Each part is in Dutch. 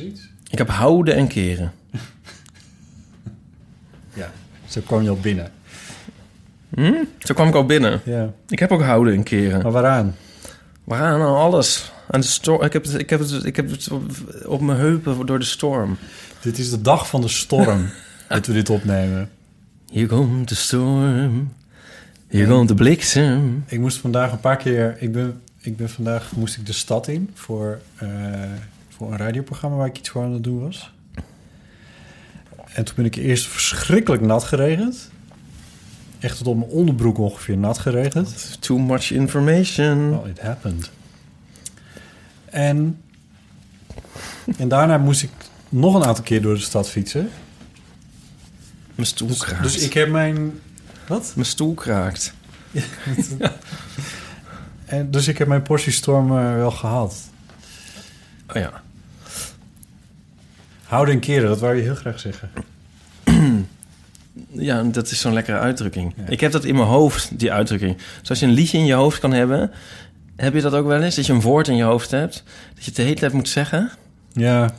Iets. Ik heb houden en keren. Ja, zo kwam je al binnen. Zo kwam ik al binnen. Ja. Ik heb ook houden en keren. Maar waaraan? Waar aan alles? Aan de storm. Ik heb het, ik heb het, ik heb het op, op mijn heupen door de storm. Dit is de dag van de storm dat we dit opnemen. Hier komt de storm. Hier komt de bliksem. Ik moest vandaag een paar keer... Ik ben, ik ben vandaag moest ik de stad in voor, eh, voor een radioprogramma waar ik iets voor aan het doen was. En toen ben ik eerst verschrikkelijk nat geregend. Echt tot op mijn onderbroek ongeveer nat geregend. Too much information. Well, it happened. En, en daarna moest ik nog een aantal keer door de stad fietsen. Mijn stoel Dus, kraakt. dus ik heb mijn... Wat? Mijn stoel kraakt. En, dus ik heb mijn portie storm eh, wel gehad. Oh ja. Houden en keren, dat wou je heel graag zeggen. Ja, dat is zo'n lekkere uitdrukking. Ja. Ik heb dat in mijn hoofd, die uitdrukking. Zoals je een liedje in je hoofd kan hebben... Heb je dat ook wel eens? Dat je een woord in je hoofd hebt... dat je het de hele tijd moet zeggen? Ja,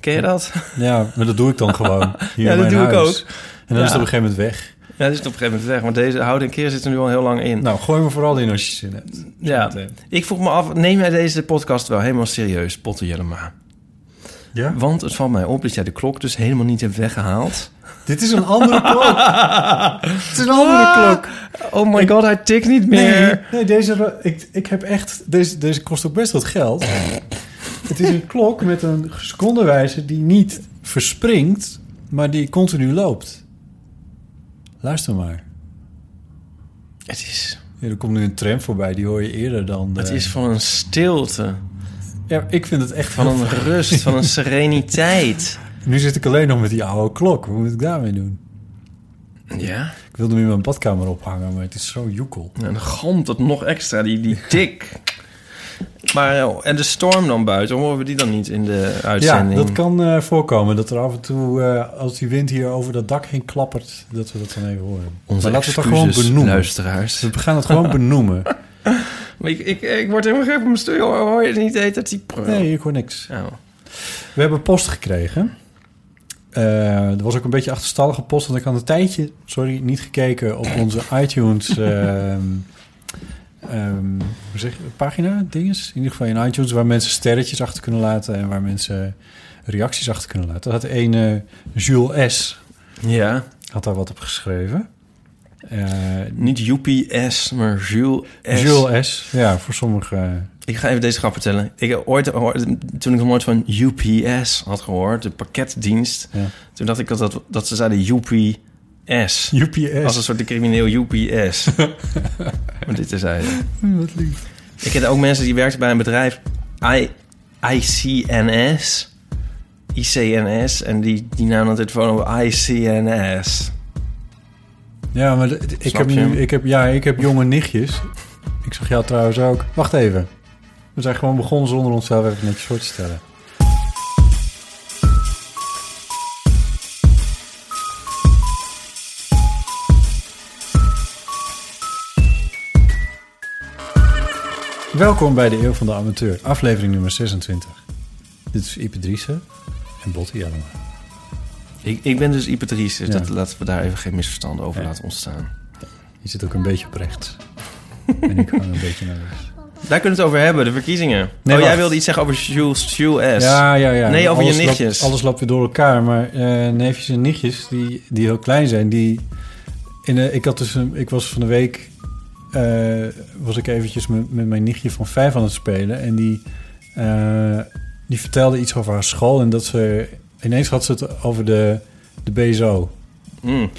Ken je dat? ja maar dat doe ik dan gewoon. Hier Ja, in dat mijn doe ik huis. ook. En dan Ja. is het op een gegeven moment weg. Ja, dat is het op een gegeven moment weg. Maar deze houden en keren zit er nu al heel lang in. Nou, gooi me vooral in als je zin hebt. ja, meteen. ik vroeg me af, neem jij deze podcast wel helemaal serieus, Potter Jellema? Ja? Want het valt mij op dat jij de klok dus helemaal niet hebt weggehaald. Dit is een andere klok. Het is een andere klok. Oh my god, hij tikt niet Nee, meer. nee deze, ik, ik heb echt... Deze, deze kost ook best wat geld. het is een klok met een secondenwijzer die niet verspringt, maar die continu loopt. Luister maar. Het is, Ja, er komt nu een tram voorbij, die hoor je eerder dan... de- het is van een stilte, Ja, ik vind het echt van een rust, van een sereniteit. Nu zit ik alleen nog met die oude klok. Hoe moet ik daarmee doen? Ja, Ik wilde hem in mijn badkamer ophangen, maar het is zo joekel. en dan galmt het nog extra, die, die tik. Maar, oh, en de storm dan buiten, horen we die dan niet in de Ja, uitzending? dat kan eh, voorkomen. Dat er af en toe, eh, als die wind hier over dat dak heen klappert, dat we dat dan even horen. Onze maar laten we het gewoon benoemen. luisteraars. We gaan het gewoon benoemen. Maar ik, ik, ik word helemaal gek op mijn stoel. Hoor je het niet eten? Die... Nee, ik hoor niks. Oh. We hebben post gekregen. Eh, er was ook een beetje achterstallige post, want ik had een tijdje, sorry, niet gekeken op onze iTunes ehm, ehm, hoe zeg je, pagina, dinges. In ieder geval in iTunes, waar mensen sterretjes achter kunnen laten en waar mensen reacties achter kunnen laten. Dat had een eh, Jules S. Ja, had daar wat op geschreven. Eh, niet Joepie S, maar Jules S. Jules S. Ja, voor sommigen. Ik ga even deze grap vertellen. Ik heb ooit, ooit- toen ik nog nooit van UPS had gehoord, de pakketdienst, Ja. toen dacht ik dat, dat, dat ze zeiden UPS. UPS. Als een soort de crimineel UPS. maar dit is hij. Wat lief. Ik ken ook mensen die werken bij een bedrijf I, ICNS. ICNS. En die, die namen telefoon over ICNS. Ja, maar de- ik heb nu, ik heb, ja, ik heb jonge nichtjes. Ik zag jou trouwens ook. Wacht even. We zijn gewoon begonnen zonder onszelf even netjes voor te stellen. Welkom bij de Eeuw van de Amateur, aflevering nummer 26. Dit is Ipe Driessen en Botti allemaal. Ik, ik ben dus Ipatrice, dus Ja. dat, laten we daar even geen misverstanden over Ja. laten ontstaan. Je zit ook een beetje op rechts. en ik gewoon een beetje naar rechts. Daar kunnen we het over hebben, de verkiezingen. Nee, oh, jij wilde iets zeggen over Jules, Jules S. Ja, ja, ja. Nee, over je Alles loopt- nichtjes. alles loopt weer door elkaar. Maar eh, neefjes en nichtjes, die, die heel klein zijn, die... In de, ik, had dus een, ik was van de week... eh, was ik eventjes met, met mijn nichtje van vijf aan het spelen. En die... die vertelde iets over haar school en dat ze ineens had ze het over de, de BSO. Mm.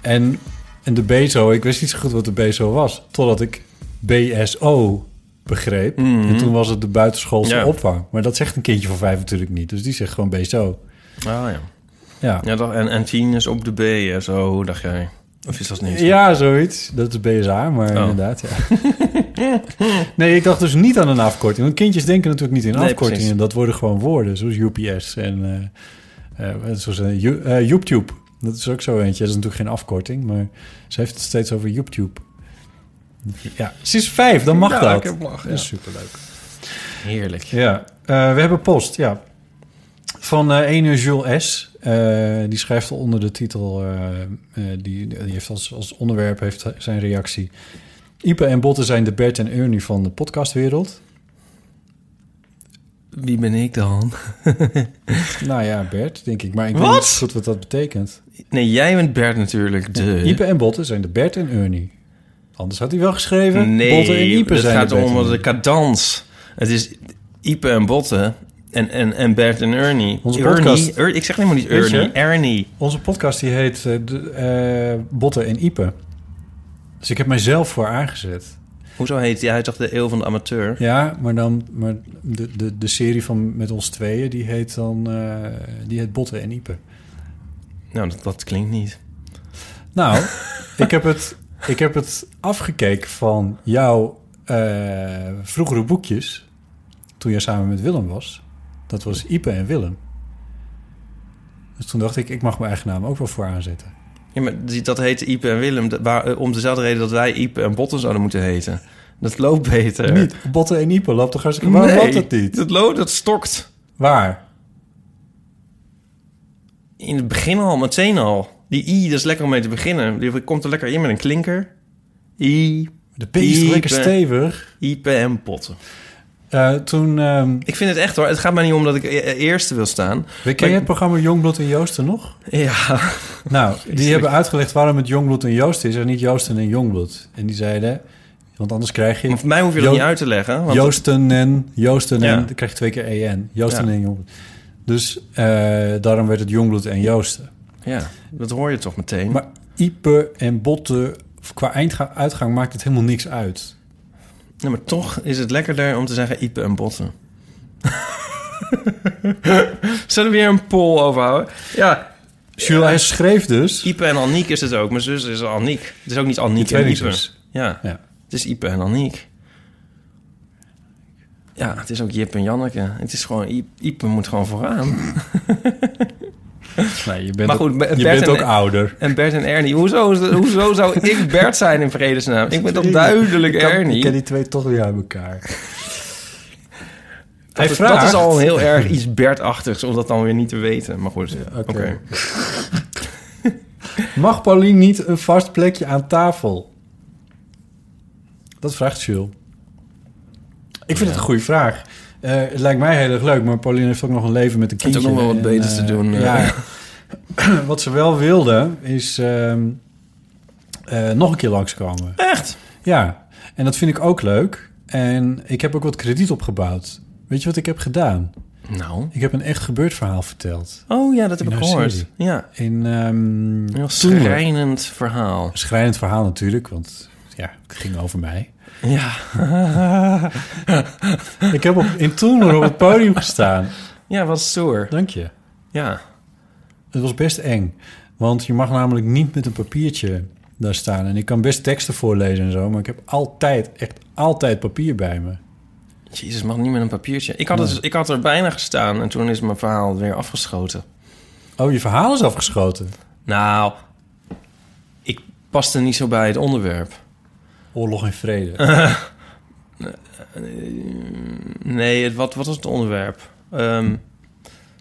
En, en de BSO, ik wist niet zo goed wat de BSO was, totdat ik BSO begreep. Mhm. En toen was het de buitenschoolse Ja. opvang. Maar dat zegt een kindje van vijf natuurlijk niet. Dus die zegt gewoon BSO. Ah ja. Ja, ja en, en tien is op de B en zo, hoe dacht jij? Of is dat niet? ja zoiets. Dat is BSA, maar Oh. inderdaad, ja. nee, ik dacht dus niet aan een afkorting. Want kindjes denken natuurlijk niet in Nee, afkortingen. precies. Dat worden gewoon woorden, zoals UPS en eh eh, zoals uh, YouTube. Dat is ook zo eentje. Dat is natuurlijk geen afkorting, maar ze heeft het steeds over YouTube. Ja, ze is vijf, dan mag Ja, dat. ik heb mag, Dat is ja. superleuk. Heerlijk. Ja, we hebben post, ja. Van ene Jules S. Eh, die schrijft onder de titel... eh, eh, die, die heeft als, als onderwerp heeft zijn reactie... Ipe en Botten zijn de Bert en Ernie van de podcastwereld. Wie ben ik dan? Nou ja, Bert, denk ik. Maar ik weet niet goed wat dat betekent. Nee, jij bent Bert natuurlijk. De... Ipe en Botten zijn de Bert en Ernie. Anders had hij wel geschreven... Nee, Botten en Ipe het zijn gaat om de cadans. Het is Ipe en Botten en, en, en Bert en Ernie. Onze Ernie, podcast- Er- ik zeg helemaal niet? Ernie, Ernie. Onze podcast die heet eh, de, eh, Botten en Ipe. Dus ik heb mijzelf voor aangezet. Hoezo heet hij? Hij toch de eeuw van de amateur? Ja, maar dan maar de, de, de serie van met ons tweeën, die heet dan eh, die heet Botten en Ipe. Nou, dat, dat klinkt niet. Nou, ik heb het ik heb het afgekeken van jouw vroegere boekjes toen jij samen met Willem was. Dat was Ipe en Willem. Dus toen dacht ik, ik mag mijn eigen naam ook wel voor aanzetten. Ja, maar dat heette Ipe en Willem. waar, eh, om dezelfde reden dat wij Ipe en Botten zouden moeten heten. Dat loopt beter. Niet Botten en Ipe, loopt toch hartstikke... Waarom loopt dat niet? Dat loopt, dat stokt. Waar? In het begin al, meteen al. Die I, dat is lekker om mee te beginnen. Die komt er lekker in met een klinker. I, De P is lekker stevig. Ipe en Botten. Eh, toen... ehm Ik vind het echt hoor. Het gaat mij niet om dat ik e- eerste wil staan. Ken je het programma Jongbloed en Joosten nog? Ja. Nou, die hebben uitgelegd waarom het Jongbloed en Joosten is en niet Joosten en Jongbloed. En die zeiden, want anders krijg je Maar voor mij hoef je dat Jo- niet uit te leggen. Want Joosten en Joosten Ja. en dan krijg je twee keer EN. Joosten Ja. en Jongbloed. Dus eh, daarom werd het Jongbloed en Joosten. ja, dat hoor je toch meteen. Maar Ipe en Botte, qua eindga- uitgang maakt het helemaal niks uit. Ja, maar toch is het lekkerder om te zeggen Ipe en Botten. Zullen we weer een poll overhouden? Ja, Jules, hij schreef dus... Ipe en Aniek is het ook. Mijn zus is Aniek. Het is ook niet Aniek en Ipe. Ja, Ja. het is Ipe en Aniek. Ja, het is ook Jip en Janneke. Het is gewoon... Ipe moet gewoon vooraan. Nee, je bent, Maar goed, ook, je bent en- ook ouder. En Bert en Ernie. Hoezo, hoezo zou ik Bert zijn in vredesnaam? Ik ben toch duidelijk Ik kan- Ernie? Ik ken die twee toch weer uit elkaar. Dat, is, dat is al heel erg iets Bert-achtigs om dat dan weer niet te weten. Maar goed, oké. Mag Paulien niet een vast plekje aan tafel? Dat vraagt Jules. Ik vind het een goede vraag. Eh, het lijkt mij heel erg leuk, maar Paulien heeft ook nog een leven met een kindje. ook nog wel wat En, beters te eh, doen, eh. Ja. wat ze wel wilde, is ehm, eh, nog een keer langskomen. Echt? Ja, en dat vind ik ook leuk. En ik heb ook wat krediet opgebouwd. Weet je wat ik heb gedaan? Nou. Ik heb een echt gebeurd verhaal verteld. Oh ja, dat heb ik gehoord. serie. Ja, In ehm een schrijnend verhaal. Schrijnend verhaal natuurlijk, want ja, het ging over mij. Ja. Ik heb op, in Toemler op het podium gestaan. ja, wat stoer. Dank je. Ja. Het was best eng. Want je mag namelijk niet met een papiertje daar staan. En ik kan best teksten voorlezen en zo, maar ik heb altijd, echt altijd papier bij me. Jezus, mag niet met een papiertje. Ik had, het, ik had er bijna gestaan en toen is mijn verhaal weer afgeschoten. Oh, je verhaal is afgeschoten. Nou, ik paste niet zo bij het onderwerp. Oorlog en vrede. Nee, het, wat, wat was het onderwerp? Ehm,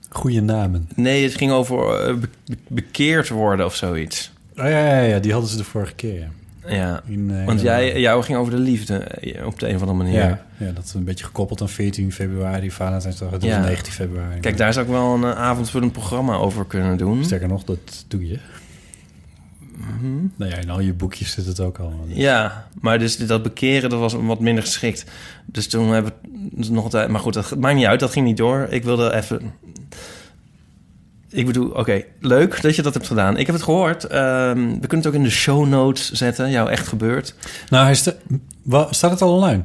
Goede namen. nee, het ging over eh, be- be- bekeerd worden of zoiets. Oh ja, ja, ja, die hadden ze de vorige keer. Ja. Ja, In, eh, want jij, jou ging over de liefde eh, op de een of andere manier. Ja, ja, dat is een beetje gekoppeld aan 14 februari, Valentijnsdag. Was Ja. 19 februari. Kijk, daar zou ik wel een eh, avondvullend programma over kunnen doen. Sterker nog, dat doe je. Nou ja, in al je boekjes zit het ook al. Ja, maar dus dat bekeren, dat was wat minder geschikt. Dus toen hebben we nog een tijd... Maar goed, dat maakt niet uit, dat ging niet door. Ik wilde even... Ik bedoel, oké, leuk dat je dat hebt gedaan. Ik heb het gehoord. Ehm, we kunnen het ook in de show notes zetten. Jou echt gebeurd. Nou, hij sta- wa- staat het al online?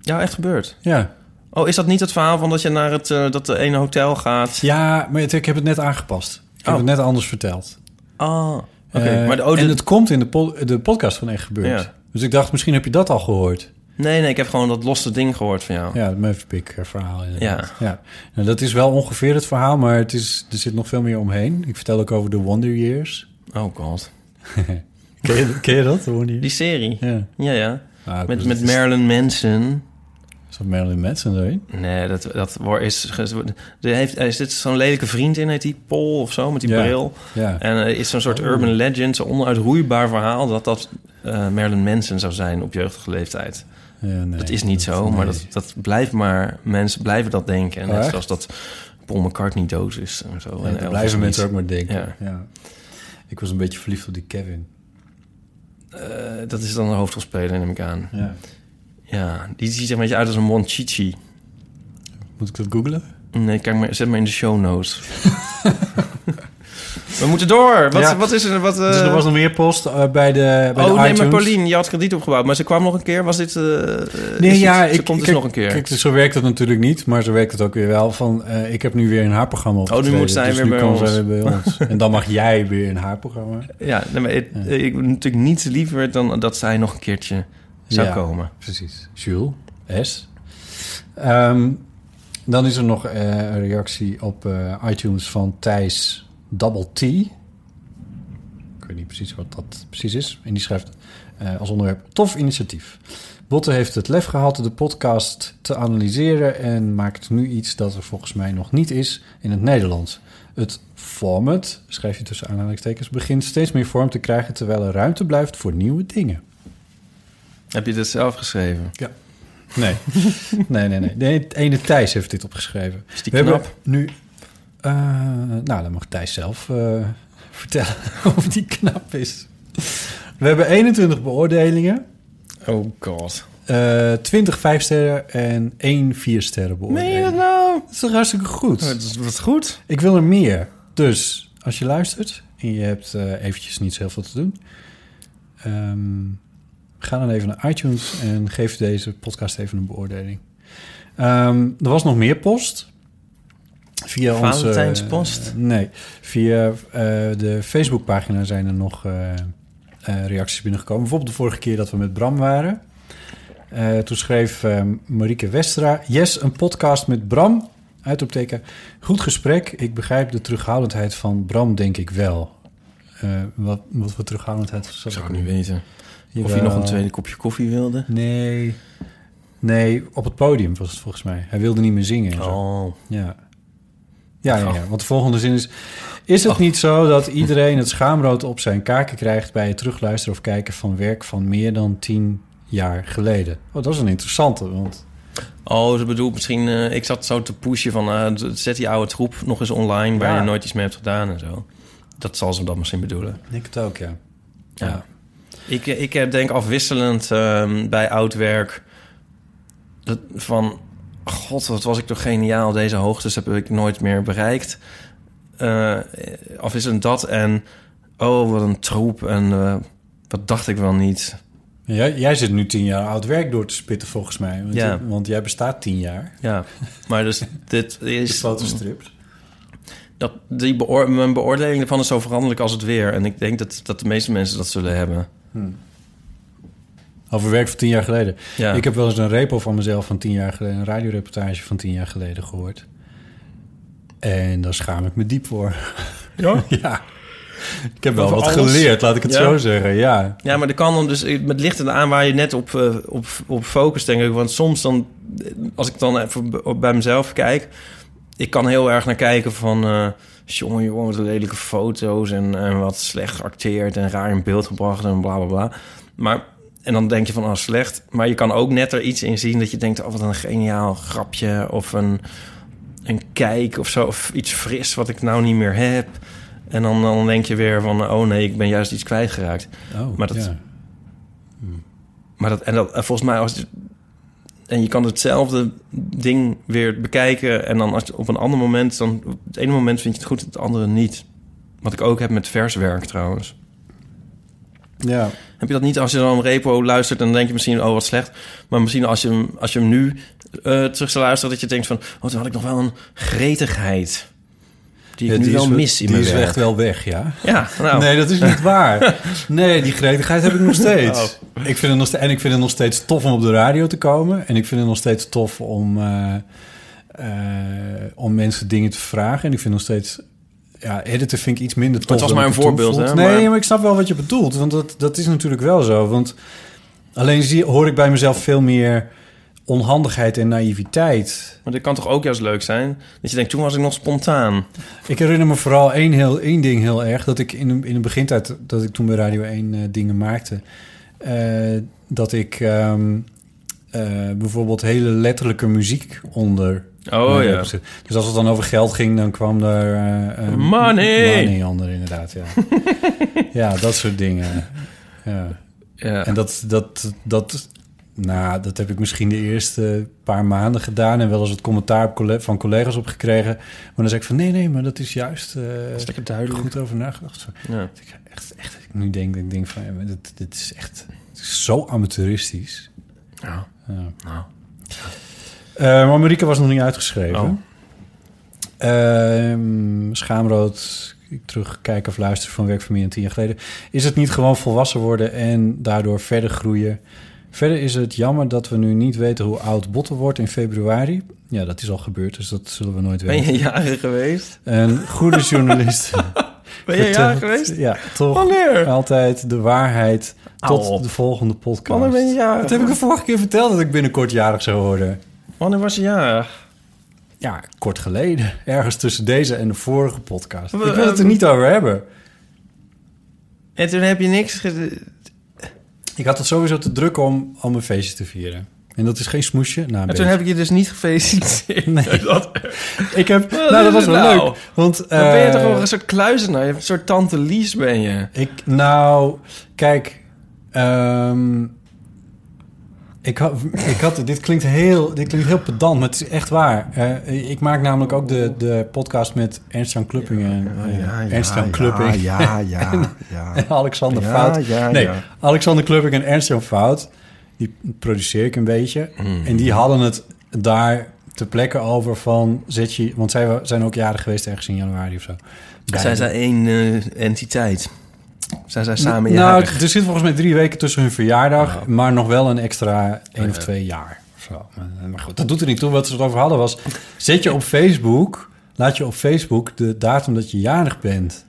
Jou echt gebeurd. Ja. Oh, is dat niet het verhaal van dat je naar het eh, dat de ene hotel gaat? Ja, maar het- ik heb het net aangepast. Ik heb Oh. het net anders verteld. Ah, oké. Maar de, oh, de- en het komt in de, de podcast van Echt Gebeurd. Ja. Dus ik dacht, misschien heb je dat al gehoord. Nee, nee, ik heb gewoon dat losse ding gehoord van jou. Ja, het Maverpick eh, verhaal inderdaad. Ja. ja. Nou, dat is wel ongeveer het verhaal, maar het is, er zit nog veel meer omheen. Ik vertel ook over de Wonder Years. Oh god. Ken je, ken je dat, de Wonder Die serie. Ja. Ja, ja. Ah, Met, met Marilyn Manson. Zat Marilyn Manson erin? Nee, dat, dat is... Er, heeft, er zit zo'n lelijke vriend in, heet die Paul of zo, met die Ja. bril. Ja. En er is zo'n soort Oh. urban legend, zo'n onuitroeibaar verhaal... dat dat eh Marilyn Manson zou zijn op jeugdige leeftijd. Ja, nee, dat is niet zo, maar dat, dat blijft maar... Mensen blijven dat denken. Oh, Net echt? zoals dat Paul McCartney dood is en zo. En blijven mensen ook maar denken. Ja. Ja. Ik was een beetje verliefd op die Kevin. Eh, dat is dan de hoofdrolspeler, neem ik aan. Ja. Ja, die ziet er een beetje uit als een Monchichi. Moet ik dat googlen? Nee, kijk maar, zet maar in de show notes. We moeten door. Wat, Ja. wat is er? Wat, eh, dus er was nog meer post eh, bij de bij oh, de nee, iTunes. maar Paulien, je had krediet opgebouwd. Maar ze kwam nog een keer. Was dit... eh, Nee, ja, dit- ze ik, komt dus kijk, nog een keer. Kijk, dus zo werkt het natuurlijk niet, maar zo werkt het ook weer wel. Van, eh, ik heb nu weer een haar programma op. Oh, nu moet zij dus weer nu bij komen ons. zij weer bij ons. en dan mag jij weer een haar programma. Ja, nee, maar het- ik wil natuurlijk niets liever dan dat zij nog een keertje zou Ja. komen. Precies. Jules, S. Ehm, dan is er nog eh, een reactie op eh, iTunes van Thijs Double T. Ik weet niet precies wat dat precies is. En die schrijft eh, als onderwerp tof initiatief. Botte heeft het lef gehad de podcast te analyseren en maakt nu iets dat er volgens mij nog niet is in het Nederlands. Het format, schrijf je tussen aanhalingstekens, begint steeds meer vorm te krijgen terwijl er ruimte blijft voor nieuwe dingen. Heb je dit zelf geschreven? Nee. nee, nee, nee. nee. Het ene Thijs heeft dit opgeschreven. Is die We hebben knap? nu... eh, nou, dan mag Thijs zelf eh, vertellen of die knap is. We hebben 21 beoordelingen. Oh god. eh 20 vijf sterren en 1 vier sterren Meen je beoordeling. dat nou? Dat is toch hartstikke goed? Oh, dat is wat goed. Ik wil er meer. Dus als je luistert en je hebt eventjes niet zo heel veel te doen... ehm, ga dan even naar iTunes en geef deze podcast even een beoordeling. Ehm, er was nog meer post. Via onze... Valentijnspost? nee, via eh, de Facebookpagina zijn er nog eh, eh, reacties binnengekomen. Bijvoorbeeld de vorige keer dat we met Bram waren. Eh, toen schreef eh, Marieke Westra... Yes, een podcast met Bram. Uitroepteken. Goed gesprek. Ik begrijp de terughoudendheid van Bram, denk ik wel. Eh, wat, wat voor terughoudendheid? Zou ik niet weten. Of je nog een tweede kopje koffie wilde? Nee. Nee, op het podium was het volgens mij. Hij wilde niet meer zingen. Oh. Ja. Ja, ja, Oh. ja, want de volgende zin is... Is het niet zo dat iedereen het schaamrood op zijn kaken krijgt... bij het terugluisteren of kijken van werk van meer dan tien jaar geleden? Oh, dat is een interessante, want... Oh, ze bedoelt misschien... eh, ik zat zo te pushen van... eh, zet die oude troep nog eens online... waar Ja. je nooit iets mee hebt gedaan en zo. Dat zal ze dat misschien bedoelen. Ik denk het ook, ja. Ja. Ik, ik eh, denk afwisselend ehm, bij oud werk... Dat, van... God, wat was ik toch geniaal. Deze hoogtes heb ik nooit meer bereikt. Eh, afwisselend dat en... Oh, wat een troep. En eh, wat dacht ik wel niet. Jij, jij zit nu tien jaar oud werk door te spitten, volgens mij. Want, Ja. want jij bestaat tien jaar. Ja, maar dus dit De is... fotostrips. Dat, die beoor mijn beoordeling ervan is zo veranderlijk als het weer. En ik denk dat, dat de meeste mensen dat zullen hebben. Over werk van tien jaar geleden. Ja. Ik heb wel eens een repo van mezelf van tien jaar geleden... een radioreportage van tien jaar geleden gehoord. En daar schaam ik me diep voor. Ja? ja. Ik heb wel wat alles? geleerd, laat ik het Ja? zo zeggen. Ja. Ja, maar er kan dan dus... Het ligt er aan waar je net op, eh, op, op focust, denk ik. Want soms dan... Als ik dan even bij mezelf kijk... Ik kan heel erg naar kijken van... eh jongen, jongen, wat lelijke foto's... En, en wat slecht geacteerd en raar in beeld gebracht en bla, bla, bla. Maar... En dan denk je van, oh, slecht. Maar je kan ook net er iets in zien dat je denkt... oh, wat een geniaal grapje. Of een, een kijk of zo. Of iets fris wat ik nou niet meer heb. En dan, dan denk je weer van... oh nee, ik ben juist iets kwijtgeraakt. Oh, Maar dat- ja. Maar dat, en, dat, en volgens mij... Als, en je kan hetzelfde ding weer bekijken... en dan als je op een ander moment... dan op het ene moment vind je het goed, het andere niet. Wat ik ook heb met verswerk trouwens. ja. Heb je dat niet als je dan een repo luistert... en dan denk je misschien, oh wat slecht. Maar misschien als je hem, als je hem nu eh, terug zou luisteren... dat je denkt van, oh toen had ik nog wel een gretigheid... die ik Ja, nu die wel is, mis in die mijn is echt wel weg, ja. Ja, nou... Nee, dat is niet waar. Nee, die gretigheid heb ik nog steeds. Oh. Ik vind het nog steeds, en ik vind het nog steeds tof om op de radio te komen. En ik vind het nog steeds tof om, eh, eh, om mensen dingen te vragen. En ik vind nog steeds... Ja, editen vind ik iets minder tof. het was maar een voorbeeld, hè, Nee, maar- maar... ik snap wel wat je bedoelt. Want dat, dat is natuurlijk wel zo. Want alleen zie, hoor ik bij mezelf veel meer onhandigheid en naïviteit. Maar dit kan toch ook juist leuk zijn? Dat je denkt, toen was ik nog spontaan. Ik herinner me vooral één, heel, één ding heel erg. Dat ik in, de- in de begintijd, dat ik toen bij Radio 1 eh, dingen maakte... eh, dat ik ehm, eh, bijvoorbeeld hele letterlijke muziek onder... Oh ja. Dus als het dan over geld ging, dan kwam er... Money! Money onder, inderdaad, ja. ja, dat soort dingen. Ja. Ja. En dat, dat, dat, nou, dat heb ik misschien de eerste paar maanden gedaan... en wel eens het commentaar van collega's opgekregen. Maar dan zeg ik van, nee, nee, maar dat is juist... eh, is lekker duidelijk. Goed over nagedacht. Ja. Dat ik echt, echt, dat ik nu denk, dat ik denk van, ja, dit, dit is echt is zo amateuristisch. Ja. Ja. Nou. Eh, maar Marieke was nog niet uitgeschreven. Oh. Ehm, schaamrood, ik terugkijken of luisteren van werk van meer dan tien jaar geleden. Is het niet gewoon volwassen worden en daardoor verder groeien? Verder is het jammer dat we nu niet weten hoe oud Botten wordt in februari. Ja, dat is al gebeurd, dus dat zullen we nooit Ben weten. je jaren geweest? Een goede journalist. Ben je jaren vertelt- geweest? Ja, toch Wanneer? altijd de waarheid tot de volgende podcast. Wanneer ben je jarig? Dat heb ik de vorige keer verteld dat ik binnenkort jarig zou worden. Wanneer was je jarig? Ja, kort geleden. Ergens tussen deze en de vorige podcast. Ik wil het er ehm, niet over hebben. En toen heb je niks... ge- Ik had het sowieso te druk om, om een feestje te vieren. En dat is geen smoesje. Nou, En toen heb ik je dus niet gefeliciteerd. Nee. Dat, Ik heb... Nou, dat was wel nou? leuk. Want, dan ben je eh, toch wel een soort kluizenaar? Je hebt een soort tante Lies ben je. Ik, nou, kijk... ehm, ik, had, ik had... Dit klinkt, heel, dit klinkt heel pedant, maar het is echt waar. Eh, ik maak namelijk ook de, de podcast met Ernst-Jan Kluppingen. eh, Ernst-Jan Klupping. Ja, ja, ja. en Alexander Ja, Fout. ja, nee, ja. Alexander Klupping en Ernst-Jan Fout. Die produceer ik een beetje. Hmm. En die hadden het daar ter plekke over van... Zet je, want zij zijn ook jaren geweest ergens in januari of zo. Zijn zij één eh, entiteit? Zijn zij samen nou, jarig? er zit volgens mij drie weken tussen hun verjaardag... Oh. maar nog wel een extra één of twee jaar. Zo. Maar, goed, dat doet er niet toe. Wat ze het over hadden was... zet je op Facebook... laat je op Facebook de datum dat je jarig bent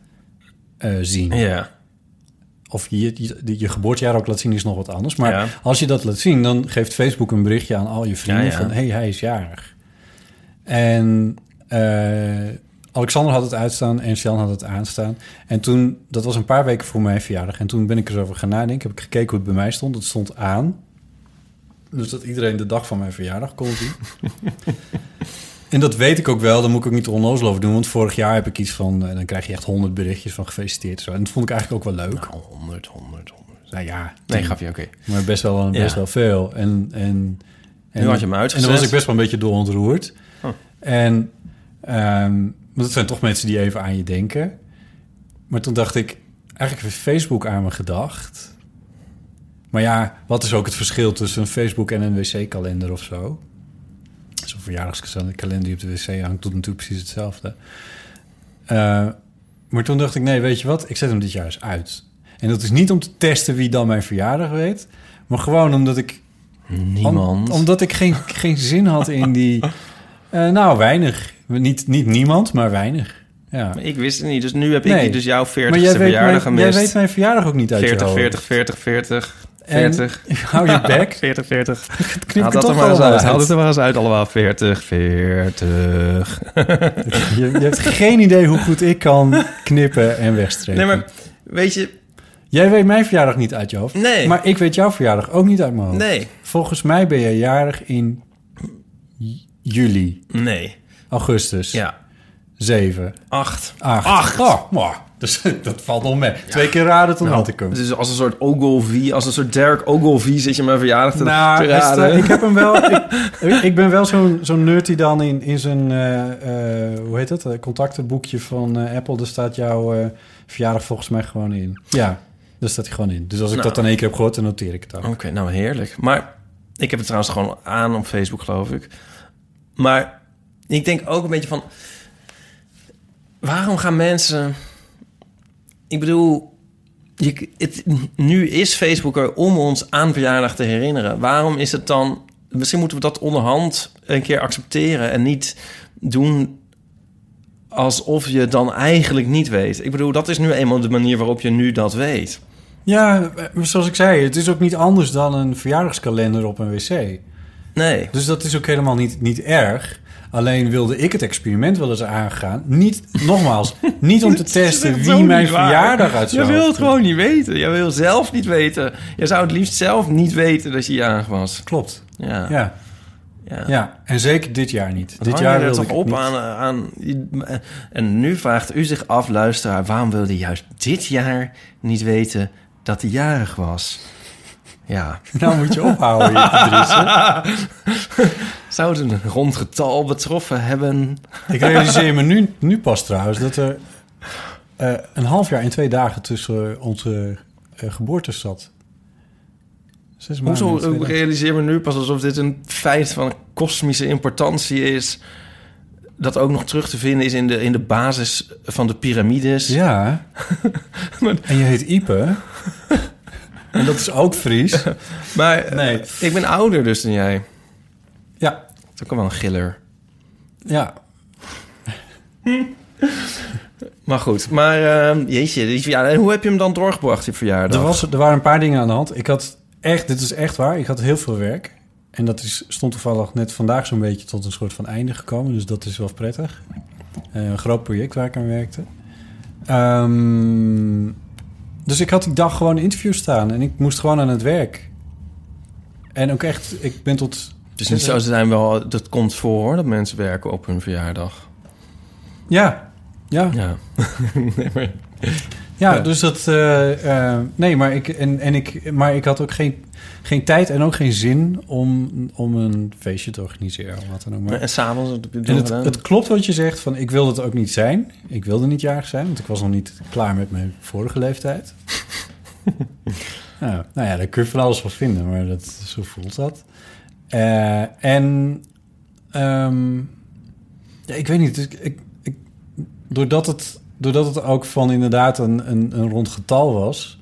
eh, zien. Ja. Of je, je, je geboortejaar ook laat zien is nog wat anders. Maar Ja. als je dat laat zien, dan geeft Facebook een berichtje aan al je vrienden Ja, ja. van... hé, hey, hij is jarig. En eh, Alexander had het uitstaan en Jan had het aanstaan. En toen, dat was een paar weken voor mijn verjaardag. En toen ben ik erover gaan nadenken. Heb ik gekeken hoe het bij mij stond. Het stond aan. Dus dat iedereen de dag van mijn verjaardag kon zien. en dat weet ik ook wel. Daar moet ik ook niet onnozel over doen. Want vorig jaar heb ik iets van... eh, dan krijg je echt honderd berichtjes van gefeliciteerd. Zo. En dat vond ik eigenlijk ook wel leuk. Nou, 100, 100, 100. Nou ja, Nee, gaf je, oké. Maar best wel, best Ja. wel veel. En, en, en, Nu had je hem En uitgezet. dan was ik best wel een beetje door ontroerd. Oh. En ehm, want dat zijn toch mensen die even aan je denken. Maar toen dacht ik, eigenlijk heeft Facebook aan me gedacht. Maar ja, wat is ook het verschil tussen een Facebook en een wc-kalender of zo? Zo'n verjaardagskalender die op de wc hangt, doet natuurlijk precies hetzelfde. Eh, maar toen dacht ik, nee, weet je wat? Ik zet hem dit jaar eens uit. En dat is niet om te testen wie dan mijn verjaardag weet... maar gewoon omdat ik Niemand. om- omdat ik geen, geen zin had in die... eh, nou, weinig. Niet, niet niemand, maar weinig. Ja. Ik wist het niet, dus nu heb Nee. ik dus jouw 40ste Maar jij weet, verjaardag mijn, jij gemist. weet mijn verjaardag ook niet uit 40, je hoofd. 40, 40, 40, En- 40. Hou je bek. 40, 40. Knip Haal het er maar eens uit. Haal het er maar eens uit allemaal. 40, 40. Je, je hebt geen idee hoe goed ik kan knippen en wegstrepen. Nee, maar weet je... Jij weet mijn verjaardag niet uit je hoofd. Nee. Maar ik weet jouw verjaardag ook niet uit mijn hoofd. Nee. Volgens mij ben je jarig in juli, Nee. augustus. Ja. 7, Acht. 8. Acht. Oh, mwah. Dus dat valt nog mee. Twee keer raden, toen had ik hem. Dus als een soort Ogilvy, als een soort Derek Ogilvy zit je mijn verjaardag te, Nou, te Esther, raden. ik heb hem wel. ik, ik ben wel zo'n zo'n nerd die dan in, in zijn. eh, eh, hoe heet het? eh, contactenboekje van Apple. Daar staat jouw eh, verjaardag volgens mij gewoon in. Ja, daar staat hij gewoon in. Dus als ik Nou. dat dan één keer heb gehoord, dan noteer ik het ook. Oké, nou heerlijk. Maar ik heb het trouwens gewoon aan op Facebook, geloof ik. Maar ik denk ook een beetje van... Waarom gaan mensen... Ik bedoel, je, het, nu is Facebook er om ons aan verjaardag te herinneren. Waarom is het dan... Misschien moeten we dat onderhand een keer accepteren... en niet doen alsof je dan eigenlijk niet weet. Ik bedoel, dat is nu eenmaal de manier waarop je nu dat weet. Ja, eh, zoals ik zei, het is ook niet anders dan een verjaardagskalender op een wc. Nee. Dus dat is ook helemaal niet, niet erg. Alleen wilde ik het experiment wel eens aangaan. Niet, nogmaals, niet om te testen wie mijn verjaardag uit Je zou wil het gewoon niet weten. Je wil zelf niet weten. Je zou het liefst zelf niet weten dat je jarig was. Klopt. Ja. Ja, ja. ja. en zeker dit jaar niet. Dit jaar je wilde toch ik op niet. aan, aan... En nu vraagt u zich af, luisteraar... waarom wilde je juist dit jaar niet weten dat hij jarig was? Ja. Nou moet je ophouden, Dries. Zou het een rond getal betroffen hebben? Ik realiseer me nu, nu pas trouwens dat er eh, een half jaar en twee dagen tussen onze eh, geboortes zat. Zes Hoezo ik realiseer me nu pas alsof dit een feit van kosmische importantie is... dat ook nog terug te vinden is in de, in de basis van de piramides. Ja. en je heet Ipe. en dat is ook Fries. Maar eh, Nee. ik ben ouder dus dan jij. Ja, Dat is ook wel een giller. ja. Maar goed, maar eh, jeetje. En hoe heb je hem dan doorgebracht, die verjaardag? Er, was, er waren een paar dingen aan de hand. Ik had echt, dit is echt waar, ik had heel veel werk. En dat is, stond toevallig net vandaag zo'n beetje tot een soort van einde gekomen. Dus dat is wel prettig. Eh, een groot project waar ik aan werkte. Ehm, dus ik had die dag gewoon een interview staan. En ik moest gewoon aan het werk. En ook echt, ik ben tot... Het is niet zo, zijn wel, dat komt voor hoor, dat mensen werken op hun verjaardag. Ja, ja, Ja. nee, maar, Ja, Ja. dus dat. eh, eh, nee, maar ik, en, en ik, maar ik had ook geen, geen tijd en ook geen zin om, om een feestje te organiseren. Wat dan ook. Maar. en s'avonds, En het, het klopt wat je zegt, van ik wilde het ook niet zijn. Ik wilde niet jarig zijn, want ik was nog niet klaar met mijn vorige leeftijd. nou, nou ja, daar kun je van alles van vinden, maar dat, zo voelt dat. Eh, en ehm, ja, ik weet niet, dus ik, ik, doordat, het, doordat het ook van inderdaad een, een, een rond getal was,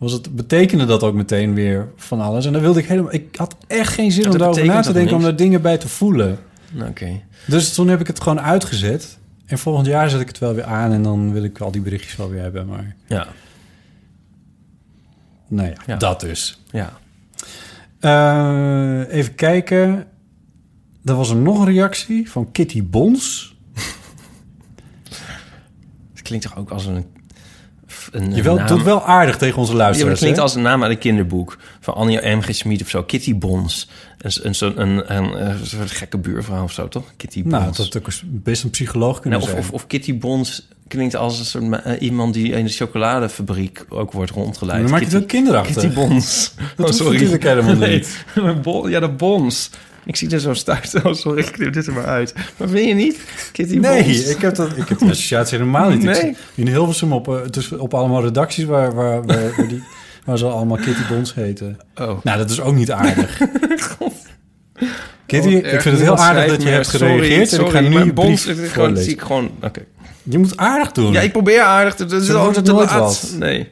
was het, betekende dat ook meteen weer van alles. En dan wilde ik helemaal, ik had echt geen zin Dat om daarover na te denken, om daar dingen bij te voelen. Nou, Oké. Dus toen heb ik het gewoon uitgezet. En volgend jaar zet ik het wel weer aan en dan wil ik al die berichtjes wel weer hebben. Maar Ja, nou ja, Ja. dat dus. ja. Eh, even kijken. Er was er nog een reactie van Kitty Bons. Het klinkt toch ook als een... een Je wel, naam. doet wel aardig tegen onze Ja, maar luisteraars. het klinkt als een naam uit een kinderboek. Van Anja M. G. Schmid of zo. Kitty Bons. Een, een, een, een, een soort gekke buurvrouw of zo, toch? Kitty Bons. Nou, dat eens best een psycholoog kunnen Nou, of, zijn. of, of Kitty Bons klinkt als een soort eh, iemand die in de chocoladefabriek ook wordt rondgeleid. dan maak je het ook kinderachtig. Kitty Bons. Dat hoeft natuurlijk helemaal niet. maar Bon- ja, de Bons. Ik zie er zo stuit. Oh, sorry, ik knip dit er maar uit. Maar vind je niet? Kitty Nee, Bons. ik heb, dat, ik heb die associatie helemaal niet. Nee? in Hilversum op, dus op allemaal redacties waar, waar, waar, waar die, waar ze allemaal Kitty Bons heten. Oh. Nou, dat is ook niet aardig. Kitty, Oh, ik vind het heel aardig dat je hebt Sorry, gereageerd. en ik ga nu je Bons, gewoon, zie ik gewoon... Oké. Je moet aardig doen. Ja, ik probeer aardig te... Dat is altijd nooit wat. Nee.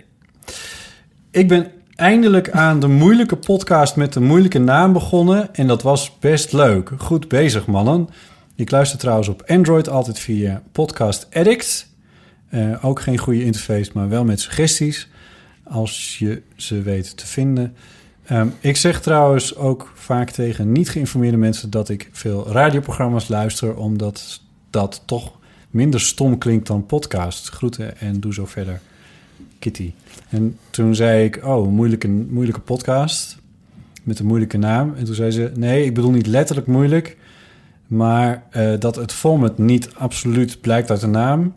Ik ben eindelijk aan de moeilijke podcast met de moeilijke naam begonnen. En dat was best leuk. Goed bezig, mannen. Ik luister trouwens op Android altijd via Podcast Addict. Eh, ook geen goede interface, maar wel met suggesties. Als je ze weet te vinden. Ehm, ik zeg trouwens ook vaak tegen niet geïnformeerde mensen dat ik veel radioprogramma's luister, omdat dat toch minder stom klinkt dan podcast. Groeten en doe zo verder. Kitty. En toen zei ik, oh, moeilijke, moeilijke podcast met een moeilijke naam. En toen zei ze, nee, ik bedoel niet letterlijk moeilijk, maar eh, dat het format niet absoluut blijkt uit de naam.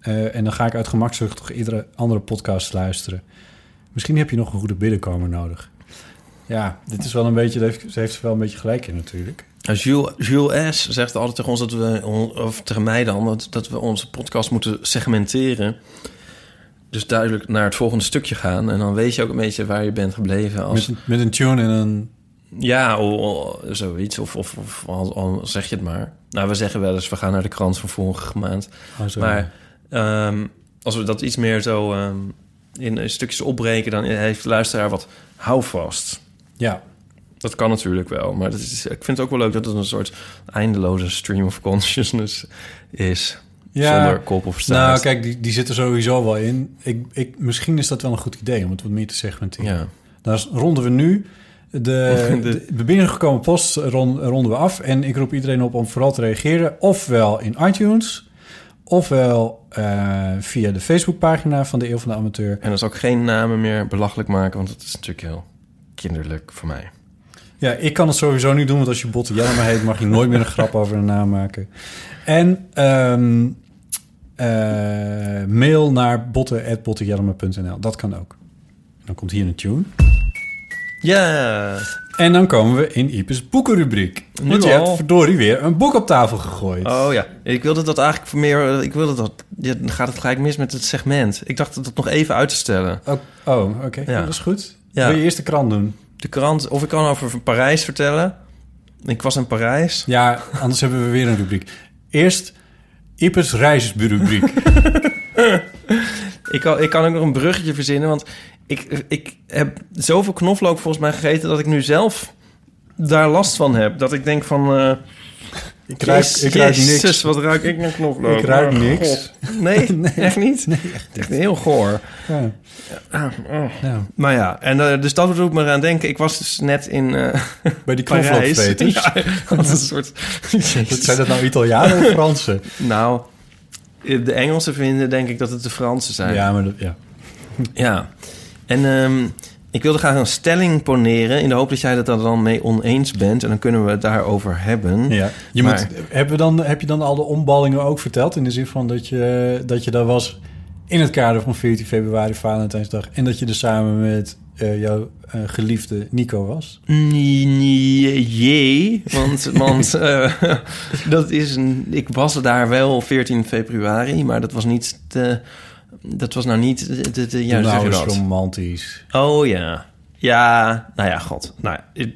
Eh, en dan ga ik uit gemakzucht toch iedere andere podcast luisteren. Misschien heb je nog een goede binnenkomer nodig. Ja, dit is wel een beetje... Heeft, ze heeft wel een beetje gelijk in natuurlijk. Jules, Jules S. zegt altijd tegen ons dat we, of tegen mij dan, dat we onze podcast moeten segmenteren. Dus duidelijk naar het volgende stukje gaan. En dan weet je ook een beetje waar je bent gebleven. Als, Met, met een tune en een... Ja, o- o- zoiets. Of, of, of al, al zeg je het maar. Nou, we zeggen wel eens, we gaan naar de krant van vorige maand. Oh. Maar ehm, als we dat iets meer zo ehm, in stukjes opbreken... dan heeft de luisteraar wat houvast. Ja, Dat kan natuurlijk wel. Maar dat is, ik vind het ook wel leuk dat het een soort eindeloze stream of consciousness is. Ja, Zonder kop of staart. nou kijk, die, die zit er sowieso wel in. Ik, ik, misschien is dat wel een goed idee om het wat meer te segmenteren. Ja. Dan ronden we nu de, de, de binnengekomen post ron- ronden we af. En ik roep iedereen op om vooral te reageren. Ofwel in iTunes, ofwel eh, via de Facebookpagina van de Eeuw van de Amateur. En dan zal ik geen namen meer belachelijk maken... want dat is natuurlijk heel kinderlijk voor mij. Ja, ik kan het sowieso niet doen, want als je Botte Jellema heet... mag je nooit meer een grap over een naam maken. En ehm, eh, mail naar botte.bottejellema.nl. Dat kan ook. Dan komt hier een tune. Ja, En dan komen we in Ipes boekenrubriek. Nu Want je al? hebt verdorie weer een boek op tafel gegooid. oh ja. Ik wilde dat eigenlijk voor meer... Ik wilde dat... Ja, dan gaat het gelijk mis met het segment. Ik dacht dat nog even uit te stellen. Oh, oh, oké. Ja. Dat is goed. Wil je eerst de krant doen? De krant... Of ik kan over Parijs vertellen. Ik was in Parijs. Ja, anders hebben we weer een rubriek. Eerst Ipes reisrubriek. Ik kan, ik kan ook nog een bruggetje verzinnen, want ik, ik heb zoveel knoflook volgens mij gegeten dat ik nu zelf daar last van heb. Dat ik denk van... eh ik ruik, ik ruik Jezus, niks. wat ruik ik naar knoflook. Ik ruik Oh, niks. Nee, echt niet? Nee, echt heel goor. Ja. Ah, oh. Ja. Maar ja, en eh, dus dat doet me eraan denken. Ik was dus net in eh Bij die knoflookveters. Ja, wat een soort... Zijn dat nou Italianen of Fransen? Nou, de Engelsen vinden denk ik dat het de Fransen zijn. Ja, maar dat, ja. Ja, en ehm, ik wilde graag een stelling poneren... in de hoop dat jij het er dan mee oneens bent... en dan kunnen we het daarover hebben. ja. Je Maar- moet, hebben we dan, heb je dan al de omballingen ook verteld? In de zin van dat je, dat je daar was in het kader van 14 februari, Valentijnsdag... en dat je er samen met eh, jouw eh, geliefde Nico was? Nee, want, want eh, dat is een, ik was daar wel 14 februari... maar dat was niet de, dat was nou niet de, zeg nou dat? romantisch. Oh ja, ja, nou ja, god. Nou, het,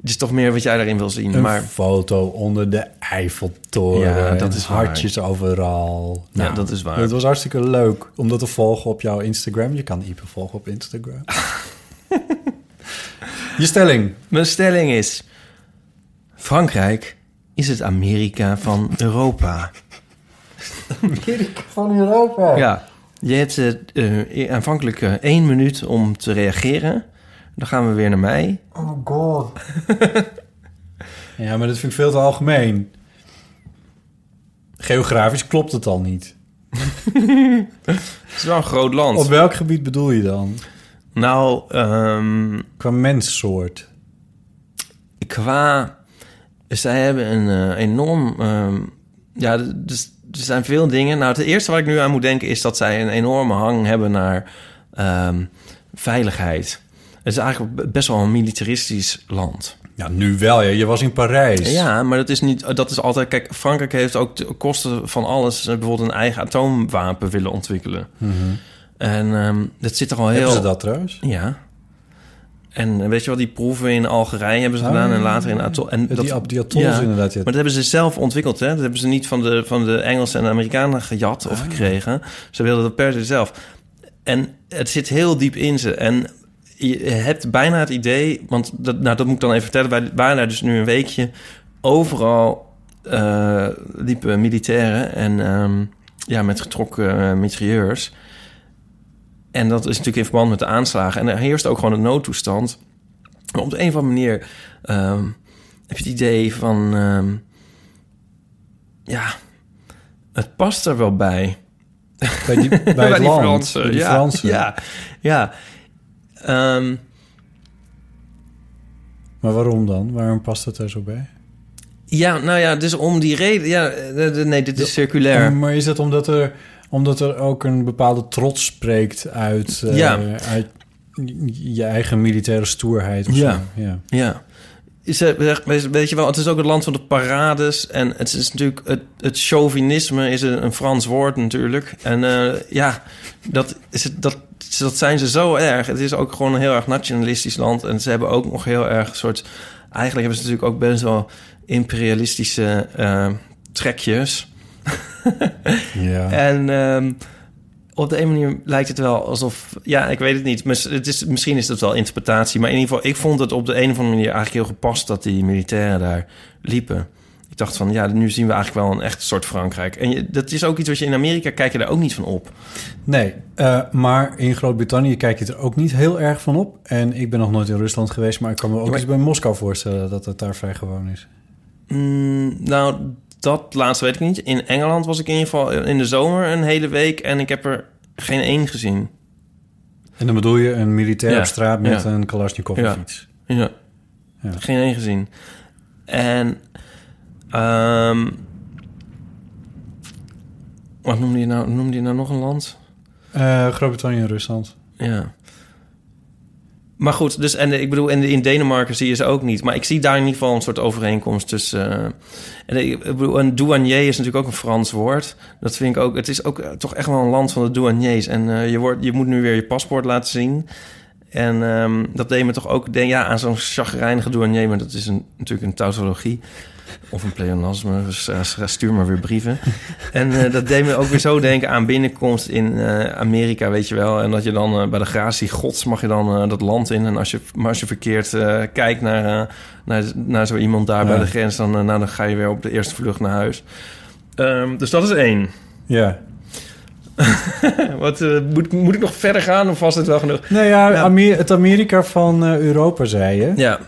het is toch meer wat jij daarin wil zien, Een maar... foto onder de Eiffeltoren. Ja, dat is waar. hartjes overal. Nou, Ja, dat is waar. Het was hartstikke leuk om dat te volgen op jouw Instagram. Je kan Ipe volgen op Instagram. Je stelling. Mijn stelling is... Frankrijk is het Amerika van Europa. Van Europa. Ja, je hebt eh, eh, aanvankelijk eh, één minuut om te reageren. Dan gaan we weer naar mij. Oh god. ja, maar dat vind ik veel te algemeen. Geografisch klopt het al niet. Het is wel een groot land. Op welk gebied bedoel je dan? Nou, ehm, Qua menssoort. qua... Zij hebben een enorm... ehm, ja, dus, zijn veel dingen. Nou, het eerste wat ik nu aan moet denken... is dat zij een enorme hang hebben naar ehm, veiligheid. Het is eigenlijk best wel een militaristisch land. Ja, nu wel. Ja. Je was in Parijs. Ja, maar dat is niet. Dat is altijd. Kijk, Frankrijk heeft ook de kosten van alles. eh, Bijvoorbeeld een eigen atoomwapen willen ontwikkelen. En ehm, dat zit er al heel. Hebben ze dat trouwens? Ja. En weet je wel, die proeven in Algerije hebben ze Ah, gedaan en later in atol. En die, die atolls ja. inderdaad. Ja. Maar dat hebben ze zelf ontwikkeld, hè? Dat hebben ze niet van de, van de Engelsen en de Amerikanen gejat Ah. of gekregen. Ze wilden dat per se zelf. En het zit heel diep in ze. En je hebt bijna het idee... Want dat, nou, dat moet ik dan even vertellen. Wij waren daar dus nu een weekje. Overal eh, liepen militairen en ehm, ja, met getrokken uh, mitrailleurs. En dat is natuurlijk in verband met de aanslagen. En er heerst ook gewoon een noodtoestand. Maar op de een of andere manier ehm, heb je het idee van... ehm, ja, het past er wel bij. Bij, die, bij, die land. Fransen. Bij die ja, Fransen. Ja, ja. Ehm, Maar waarom dan? Waarom past het er zo bij? ja, nou ja, dus om die reden... Ja, eh, nee, dit is circulair. Maar is dat omdat er, Omdat er ook een bepaalde trots spreekt uit, eh, Ja. uit je eigen militaire stoerheid. Of Ja. Zo. ja. Ja. Is, weet- je wel, het is ook het land van de parades. En het is natuurlijk... Het, het chauvinisme is een, een Frans woord natuurlijk. En eh, ja, dat, is het, dat, dat zijn ze zo erg. Het is ook gewoon een heel erg nationalistisch land. En ze hebben ook nog heel erg een soort... Eigenlijk hebben ze natuurlijk ook best wel imperialistische eh, trekjes. Ja. En ehm, op de een manier lijkt het wel alsof... Ja, ik weet het niet. Het is, misschien is het wel interpretatie. Maar in ieder geval, ik vond het op de een of andere manier eigenlijk heel gepast... dat die militairen daar liepen. Ik dacht van, ja, nu zien we eigenlijk wel een echt soort Frankrijk. En je, dat is ook iets wat je in Amerika kijk je daar ook niet van op. Nee, eh, maar in Groot-Brittannië kijk je er ook niet heel erg van op. En ik ben nog nooit in Rusland geweest, maar ik kan me ook Ja, maar- eens bij Moskou voorstellen dat het daar vrij gewoon is. Mm, nou, dat laatste weet ik niet. In Engeland was ik in ieder geval in de zomer een hele week... en ik heb er geen één gezien. En dan bedoel je een militair Ja, op straat met ja. een Kalashnikov Ja. of iets. Ja. Ja. Geen één gezien. En... ehm wat noemde je nou? Noemde je nou nog een land? Eh, Groot-Brittannië en Rusland. Ja. Maar goed, dus en ik bedoel, in, in Denemarken zie je ze ook niet. Maar ik zie daar in ieder geval een soort overeenkomst tussen. eh, en ik, bedoel, een douanier is natuurlijk ook een Frans woord. Dat vind ik ook. Het is ook eh, toch echt wel een land van de douaniers. En eh, je, wordt, je moet nu weer je paspoort laten zien. En ehm, dat deed me toch ook denken ja, aan zo'n chagrijnige douanier. Maar dat is een, natuurlijk een tautologie. Of een pleonasme, dus eh, stuur maar weer brieven. En eh, dat deed me ook weer zo denken aan binnenkomst in eh, Amerika, weet je wel. En dat je dan bij de gratie gods mag je dan dat land in. En als je, maar als je verkeerd kijkt naar, naar, naar zo iemand daar Ja. bij de grens... Dan, nou, dan ga je weer op de eerste vlucht naar huis. Ehm, dus dat is één. Ja. Wat, moet, moet ik nog verder gaan of was het wel genoeg? Nou ja. Amer- het Amerika van Europa, zei je. Ja,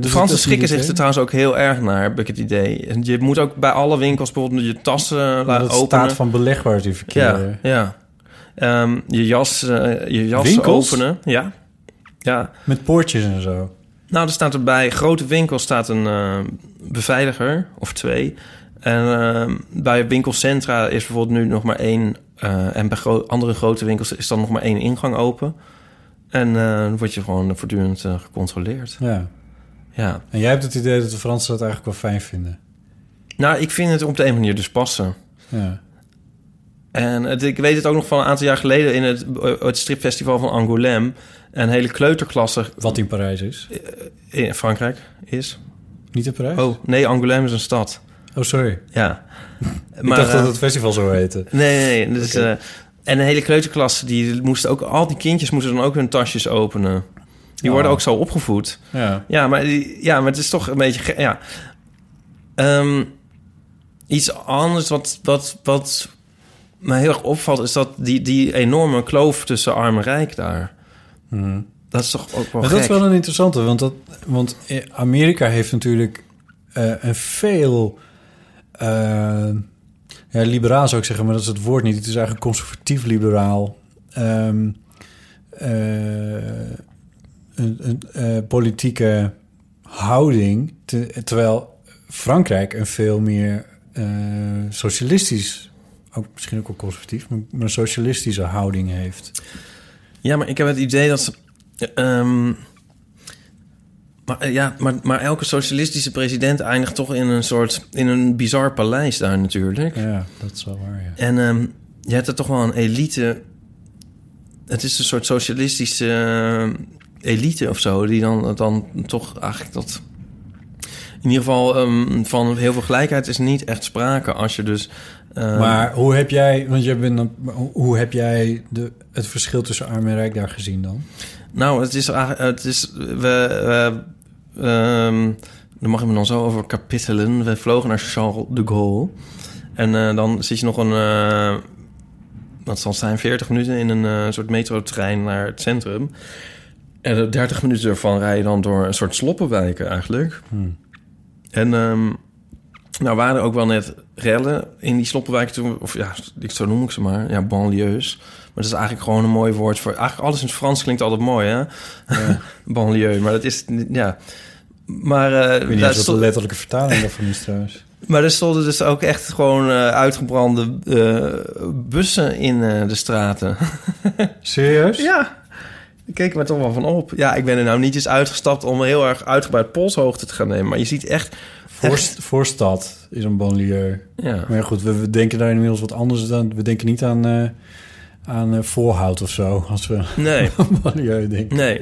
De Fransen schikken zich er trouwens ook heel erg naar, heb ik het idee. Je moet ook bij alle winkels bijvoorbeeld je tassen laten openen. staat van beleg waar die Ja, verkeren. ja. Ehm, je jas, eh, je jas Winkels? openen. Ja. Ja. Met poortjes en zo. Nou, er staat er bij grote winkels staat een eh, beveiliger of twee. En ehm, bij winkelcentra is bijvoorbeeld nu nog maar één. eh, en bij gro- andere grote winkels is dan nog maar één ingang open. En eh, dan word je gewoon voortdurend eh, gecontroleerd. Ja. Ja. En jij hebt het idee dat de Fransen dat eigenlijk wel fijn vinden. Nou, ik vind het op de een manier dus passen. Ja. En het, ik weet het ook nog van een aantal jaar geleden in het, het stripfestival van Angoulême. Een hele kleuterklasse Wat in Parijs is. in Frankrijk is. Niet in Parijs? Oh, nee, Angoulême is een stad. Oh, sorry. Ja. ik dacht eh, dat het festival zo heette. Nee, nee, nee. Dus, eh, en een hele kleuterklasse, die moesten ook... Al die kindjes moesten dan ook hun tasjes openen. Die Oh. worden ook zo opgevoed. Ja. Ja, maar, ja, maar het is toch een beetje... Ja. Ehm, iets anders wat, wat, wat mij heel erg opvalt... is dat die, die enorme kloof tussen arm en rijk daar. Mhm. Dat is toch ook wel Maar dat is wel een interessante, want, dat, want Amerika heeft natuurlijk eh, een veel... eh, ja, liberaal zou ik zeggen, maar dat is het woord niet. Het is eigenlijk conservatief-liberaal. Ehm, eh, een, een eh, politieke houding. te- terwijl Frankrijk een veel meer eh, socialistisch... Ook, misschien ook wel conservatief, maar socialistische houding heeft. Ja, maar ik heb het idee dat ze... maar, eh, ja, maar, maar elke socialistische president eindigt toch in een soort... in een bizar paleis daar natuurlijk. Ja, dat is wel waar, ja. En ehm, je hebt er toch wel een elite... Het is een soort socialistische eh, elite of zo... die dan, dan toch eigenlijk dat... In ieder geval ehm, van heel veel gelijkheid is niet echt sprake als je dus... ehm, Maar hoe heb jij, want je bent dan, hoe- heb jij de, het verschil tussen arm en rijk daar gezien dan? Nou, het is eigenlijk... Het is, we, we, ehm, daar mag ik me dan zo over kapitelen. We vlogen naar Charles de Gaulle. En eh, dan zit je nog een... eh dat zal zijn 40 minuten in een eh, soort metrotrein naar het centrum. En de 30 minuten ervan rij je dan door een soort sloppenwijken eigenlijk. Hmm. En ehm, nou waren er ook wel net rellen in die sloppenwijken toen. Of ja, ik- zo noem ik ze maar. Ja, banlieues. Maar dat is eigenlijk gewoon een mooi woord voor... Eigenlijk alles in het Frans klinkt altijd mooi, hè? banlieue. Maar dat is... Ja. Maar... eh, Ik weet niet stond- de letterlijke vertaling daarvan is trouwens. Maar er stonden dus ook echt gewoon eh, uitgebrande eh, bussen in de straten. Serieus? ja, ik keek me toch wel van op. Ja, ik ben er nou niet eens uitgestapt om heel erg uitgebreid polshoogte te gaan nemen. Maar je ziet echt... Voorst, voorstad is een banlieue. Ja, Maar ja, goed, we, we denken daar inmiddels wat anders dan... We denken niet aan, aan eh, voorhout of zo, als we nee, banlieue denken. nee.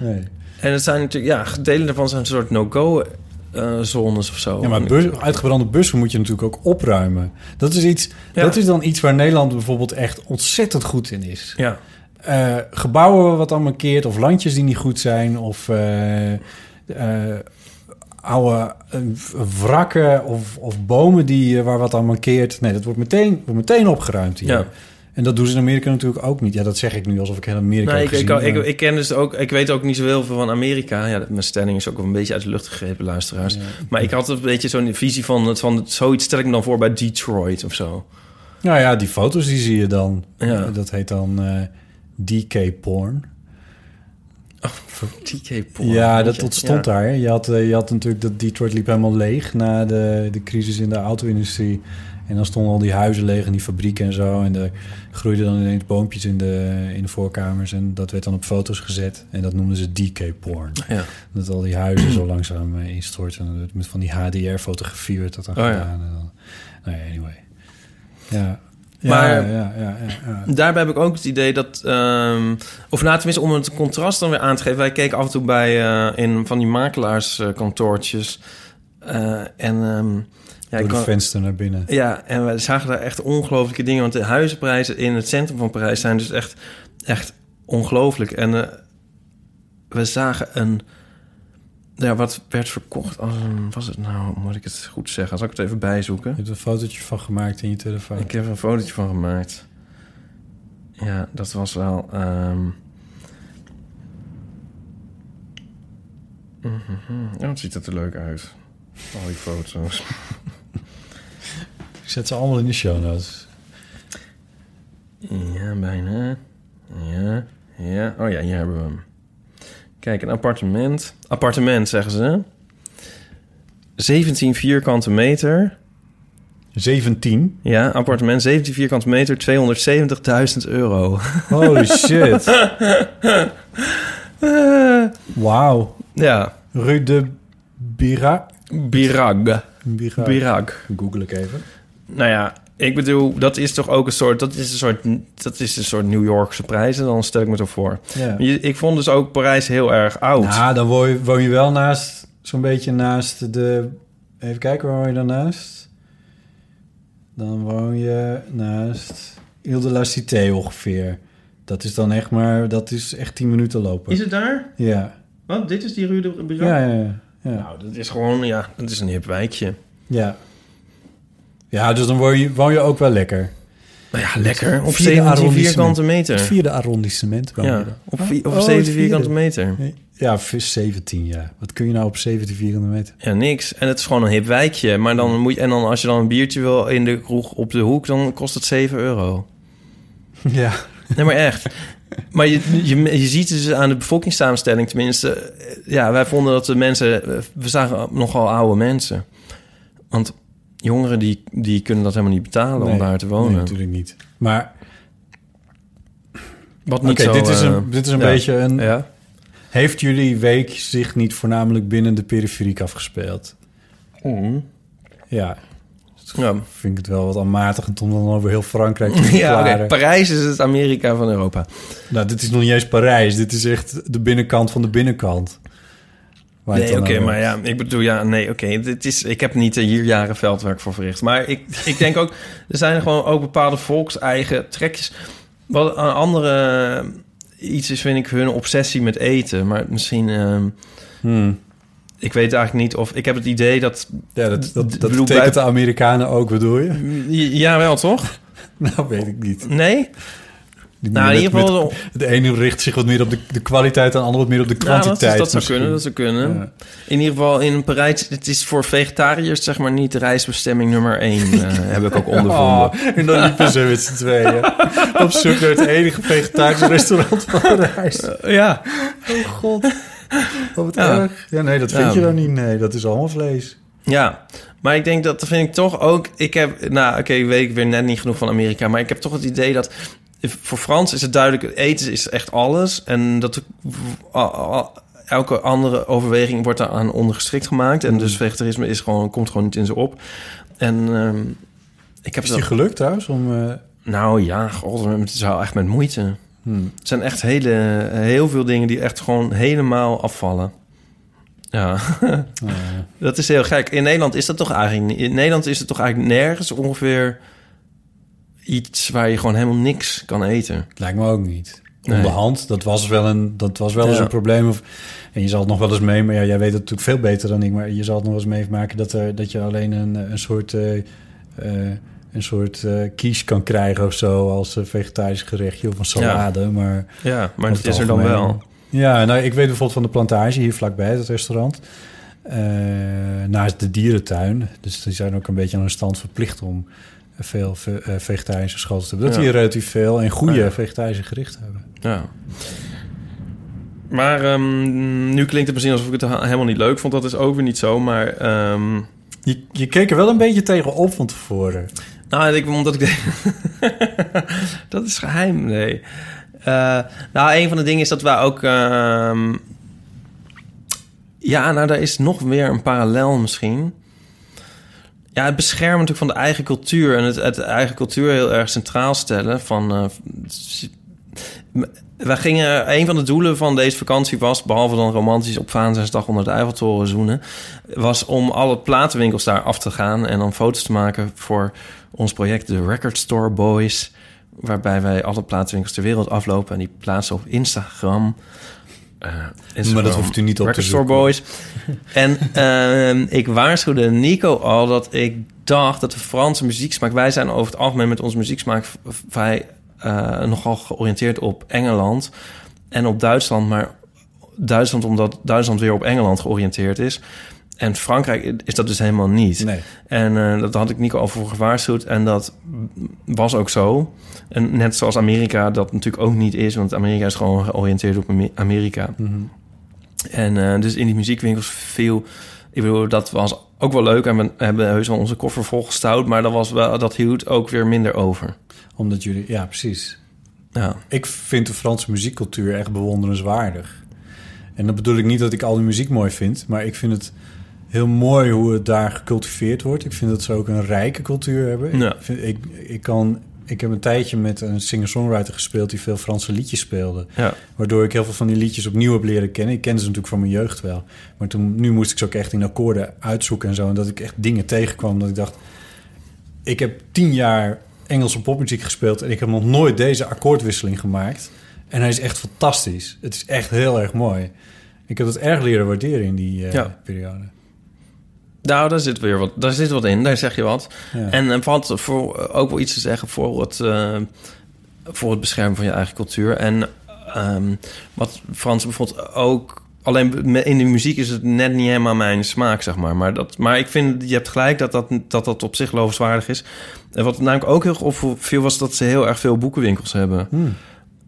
Nee. En het zijn natuurlijk... Ja, delen daarvan zijn een soort no-go-zones of zo. Ja, maar bus, uitgebrande bussen moet je natuurlijk ook opruimen. Dat is, iets, Ja. dat is dan iets waar Nederland bijvoorbeeld echt ontzettend goed in is. Ja, Eh, gebouwen wat dan mankeert, of landjes die niet goed zijn, of eh, eh, oude eh, wrakken of, of bomen die, eh, waar wat aan mankeert. Nee, dat wordt meteen, wordt meteen opgeruimd hier. Ja. En dat doen ze in Amerika natuurlijk ook niet. Ja, dat zeg ik nu alsof ik heel Amerika heb ik, ik, gezien. ik, maar- ik ken dus ook, ik weet ook niet zo heel veel van Amerika. Ja, mijn stelling is ook een beetje uit de lucht gegrepen, luisteraars. Maar ik had een beetje zo'n visie van, het- van zoiets stel ik me dan voor bij Detroit of zo. Nou ja, die foto's die zie je dan. Ja. Dat heet dan eh, DK porn. TK Porn. Ja, dat ontstond Ja. daar. Je had, eh, je had natuurlijk dat Detroit liep helemaal leeg na de, de crisis in de auto-industrie. En dan stonden al die huizen leeg en die fabrieken en zo. En er groeiden dan ineens boompjes in de, in de voorkamers. En dat werd dan op foto's gezet. En dat noemden ze DK-porn. Ja. Dat al die huizen zo langzaam eh, instorten. En met van die HDR-fotografie werd dat dan Oh ja. gedaan. En dan, nou ja, anyway. Ja. Ja, Maar- ja, ja, ja, ja, ja. Daarbij heb ik ook het idee dat... ehm, of nou, tenminste, om het contrast dan weer aan te geven... wij keken af en toe bij eh, in van die makelaarskantoortjes. Eh, en ehm, ja, Door de venster naar binnen. Ja, en we zagen daar echt ongelooflijke dingen. Want de huizenprijzen in het centrum van Parijs zijn dus echt, echt ongelooflijk. En eh, we zagen een... Ja, wat werd verkocht als een... Was het nou, moet ik het goed zeggen? Zal ik het even bijzoeken? Je hebt een fotootje van gemaakt in je telefoon. Ik heb er een fotootje van gemaakt. Ja, dat was wel... ehm, mhm. Oh, het ziet er leuk uit. Al die foto's. Ik zet ze allemaal in de show notes. Ja, bijna. Ja, ja. Oh ja, hier hebben we hem. Kijk, een appartement. Appartement, zeggen ze. 17 vierkante meter. 17. Ja, appartement, 17 vierkante meter, 270.000 euro. Holy shit. Wauw. ja, Rue de Bira. Birag. Bira. Birag. Google ik even. Nou ja, ik bedoel, dat is toch ook een soort... Dat is een soort, dat is een soort New Yorkse prijzen, dan stel ik me zo voor. Ja. Ik vond dus ook Parijs heel erg oud. Nou, dan woon je, woon je wel naast, zo'n beetje naast de... Even kijken, waar woon je dan naast? Dan woon je naast Ile de la Cité ongeveer. Dat is dan echt maar, dat is echt 10 minuten lopen. Is het daar? Ja. Wat? Dit is die Rue de Birag? Ja, ja, ja. Ja. Nou, dat is gewoon, ja, dat is een hip wijkje. ja. Ja, dus dan woon je, woon je ook wel lekker. Nou ja, lekker. Op Vierde 17 arrondissement. vierkante Het meter. vierde arrondissement woon je Ja, dan. op, vi- op oh, 17 het vierde. vierkante meter. Ja, vis 17, ja. Wat kun je nou op 17 vierkante meter? Ja, niks. En het is gewoon een hip wijkje. Maar dan moet je, en dan als je dan een biertje wil in de kroeg op de hoek, dan kost het 7 euro. Ja. Nee, maar echt. Maar je, je, je ziet dus aan de bevolkingssamenstelling tenminste... eh, Ja, wij vonden dat de mensen... eh, We zagen nogal oude mensen. Want jongeren die, die kunnen dat helemaal niet betalen om daar te wonen. Nee, natuurlijk niet. Maar Wat niet zo... dit, is eh, een, dit is een ja. beetje een... Ja. Heeft jullie week zich niet voornamelijk binnen de periferiek afgespeeld? Ja, Ja, vind ik het wel wat aanmatigend om dan over heel Frankrijk te ja oké. verklaren. Parijs is het Amerika van Europa. nou, dit is nog niet eens Parijs. Dit is echt de binnenkant van de binnenkant. Nee, oké, maar ja, ik bedoel, ja, nee, oké. dit is, ik heb niet hier jaren veldwerk voor verricht. Maar ik, ik denk ook, er zijn gewoon ook bepaalde volkseigen trekjes. Wat een andere iets is, vind ik, hun obsessie met eten. Maar misschien, ehm, Hmm. ik weet eigenlijk niet of... Ik heb het idee dat... Ja, dat, dat, dat bedoel, de Amerikanen ook, bedoel je? Ja, wel, toch? Nou, weet ik niet. Nee? Nou, in ieder geval... de ene richt zich wat meer op de, de kwaliteit en de andere wat meer op de Ja, dat, kwantiteit. is- dat zou kunnen, dat zou kunnen. Ja. In ieder geval in Parijs, het is voor vegetariërs zeg maar niet de reisbestemming nummer één, eh, heb ik ook ondervonden. Oh, en dan liepen ze met z'n tweeën op zoek naar het enige vegetarische restaurant van Parijs. ja. Oh god, wat Ja. erg. Ja, nee, dat vind Ja. je dan niet. Nee, dat is allemaal vlees. Ja, maar ik denk dat vind ik toch ook. Ik heb, nou, oké, weet ik weer net niet genoeg van Amerika, maar ik heb toch het idee dat voor Frans is het duidelijk: eten is echt alles en dat elke andere overweging wordt daar aan ondergeschikt gemaakt en dus vegetarisme is gewoon komt gewoon niet in ze op. En ehm, ik heb Is die gelukt trouwens? Om, eh, nou ja, god, het is wel echt met moeite. hmm. Het zijn echt hele, heel veel dingen die echt gewoon helemaal afvallen. Ja, Oh, dat is heel gek. In Nederland is dat toch eigenlijk. In Nederland is het toch eigenlijk nergens ongeveer iets waar je gewoon helemaal niks kan eten. Lijkt me ook niet. Nee. Onderhand, dat was wel, een, dat was wel eens een probleem. Of, en je zal het nog wel eens mee, maar ja, jij weet het natuurlijk veel beter dan ik, maar je zal het nog wel eens meemaken dat, er, dat je alleen een, een soort, eh, eh, een soort eh, kies kan krijgen of zo als eh, vegetarisch gerechtje of een salade. Maar, Ja, maar dat is het er dan wel. Ja, nou, ik weet bijvoorbeeld van de plantage hier vlakbij het restaurant. naast de dierentuin. Dus die zijn ook een beetje aan hun stand verplicht om veel ve- eh, vegetarische schoten te hebben. Dat Ja. die relatief veel en goede Ja. vegetarische gerichten hebben. Ja. Maar ehm, nu klinkt het misschien alsof ik het helemaal niet leuk vond. Dat is ook weer niet zo. Maar ehm, Je, je keek er wel een beetje tegen op van tevoren. Nou, ik, omdat ik denk... dat is geheim, nee. Eh, nou, een van de dingen is dat wij ook... ehm, ja, nou, daar is nog weer een parallel misschien. Ja, het beschermen natuurlijk van de eigen cultuur... en het, het eigen cultuur heel erg centraal stellen van... eh, wij gingen, een van de doelen van deze vakantie was, behalve dan romantisch op Valentijnsdag onder de Eiffeltoren zoenen, was om alle platenwinkels daar af te gaan en dan foto's te maken voor ons project de Record Store Boys, waarbij wij alle platenwinkels ter wereld aflopen en die plaatsen op Instagram. Eh, Instagram Maar dat hoeft u niet op te zoeken. Boys. En ehm, ik waarschuwde Nico al dat ik dacht dat de Franse muzieksmaak... Wij zijn over het algemeen met onze muzieksmaak vrij eh, nogal georiënteerd op Engeland en op Duitsland. Maar Duitsland omdat Duitsland weer op Engeland georiënteerd is. En Frankrijk is dat dus helemaal niet. Nee. En eh, dat had ik Nico al voor gewaarschuwd. En dat was ook zo. En net zoals Amerika dat natuurlijk ook niet is. Want Amerika is gewoon georiënteerd op Ame- Amerika. Mhm. En eh, dus in die muziekwinkels veel... Ik bedoel, dat was ook wel leuk. En we hebben heus wel onze koffer volgestouwd. Maar dat, was wel, dat hield ook weer minder over. Omdat jullie, ja, precies. Ja, Ik vind de Franse muziekcultuur echt bewonderenswaardig. En dat bedoel ik niet dat ik al die muziek mooi vind, maar ik vind het heel mooi hoe het daar gecultiveerd wordt. Ik vind dat ze ook een rijke cultuur hebben. Ja. Ik, vind, ik, ik, kan, ik heb een tijdje met een singer-songwriter gespeeld die veel Franse liedjes speelde. ja. Waardoor ik heel veel van die liedjes opnieuw heb leren kennen. Ik kende ze natuurlijk van mijn jeugd wel. Maar toen, nu moest ik ze ook echt in akkoorden uitzoeken en zo. En dat ik echt dingen tegenkwam dat ik dacht... Ik heb tien jaar Engelse popmuziek gespeeld... en ik heb nog nooit deze akkoordwisseling gemaakt. En hij is echt fantastisch. Het is echt heel erg mooi. Ik heb het erg leren waarderen in die eh, Ja. periode. Nou, daar zit weer wat, daar zit wat in. Daar zeg je wat. Ja. En er valt voor, ook wel iets te zeggen voor het, eh, voor het beschermen van je eigen cultuur. En ehm, wat Frans bijvoorbeeld ook... Alleen in de muziek is het net niet helemaal mijn smaak, zeg maar. Maar, dat, maar ik vind, je hebt gelijk dat dat, dat dat op zich lovenswaardig is. En wat namelijk ook heel opviel, was dat ze heel erg veel boekenwinkels hebben. Hmm.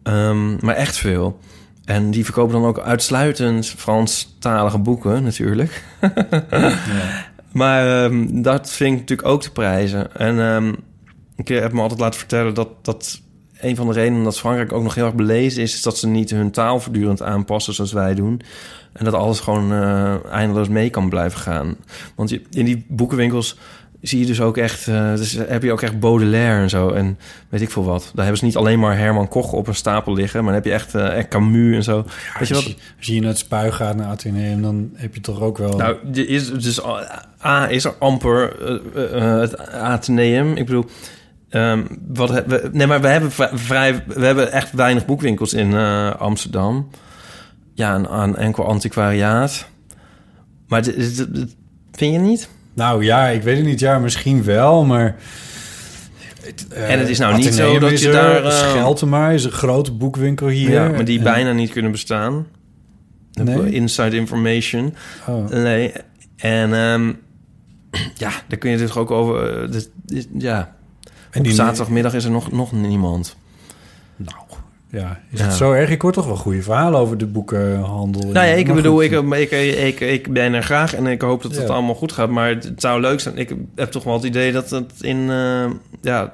Ehm, maar echt veel. En die verkopen dan ook uitsluitend Franstalige boeken, natuurlijk. Maar ehm, dat vind ik natuurlijk ook te prijzen. En ehm, ik heb me altijd laten vertellen dat, dat een van de redenen dat Frankrijk ook nog heel erg belezen is, is dat ze niet hun taal voortdurend aanpassen zoals wij doen. En dat alles gewoon eh, eindeloos mee kan blijven gaan. Want in die boekenwinkels zie je dus ook echt, eh, dus heb je ook echt Baudelaire en zo. En weet ik veel wat. Daar hebben ze niet alleen maar Herman Koch op een stapel liggen, maar dan heb je echt, eh, echt Camus en zo. weet je als, wat? je, als je naar het spui gaat, naar Atheneum... dan heb je toch ook wel... Nou, is dus A is er amper eh, het Atheneum. Ik bedoel, ehm, wat we, nee, maar we hebben vri- vrij, we hebben echt weinig boekwinkels in Amsterdam. Ja, een, een enkel antiquariaat. Maar dit- dit- dit- vind je niet? Nou ja, ik weet het niet. Ja, misschien wel, maar... eh, En het is nou niet zo dat je er, daar, eh, Scheltema is een grote boekwinkel hier. Ja, maar die En- bijna niet kunnen bestaan. Nee? Inside information. Oh. Nee. En ehm, ja, daar kun je dus ook over. eh, dit- dit- ja. En Op die- zaterdagmiddag is er nog, nog niemand. Ja, is Ja. het zo erg? Ik hoor toch wel goede verhalen over de boekenhandel. Nou ja, ik Maar bedoel, ik, ik, ik, ik ben er graag en ik hoop dat het Ja. allemaal goed gaat. Maar het, zou leuk zijn. Ik heb toch wel het idee dat het in... eh, ja,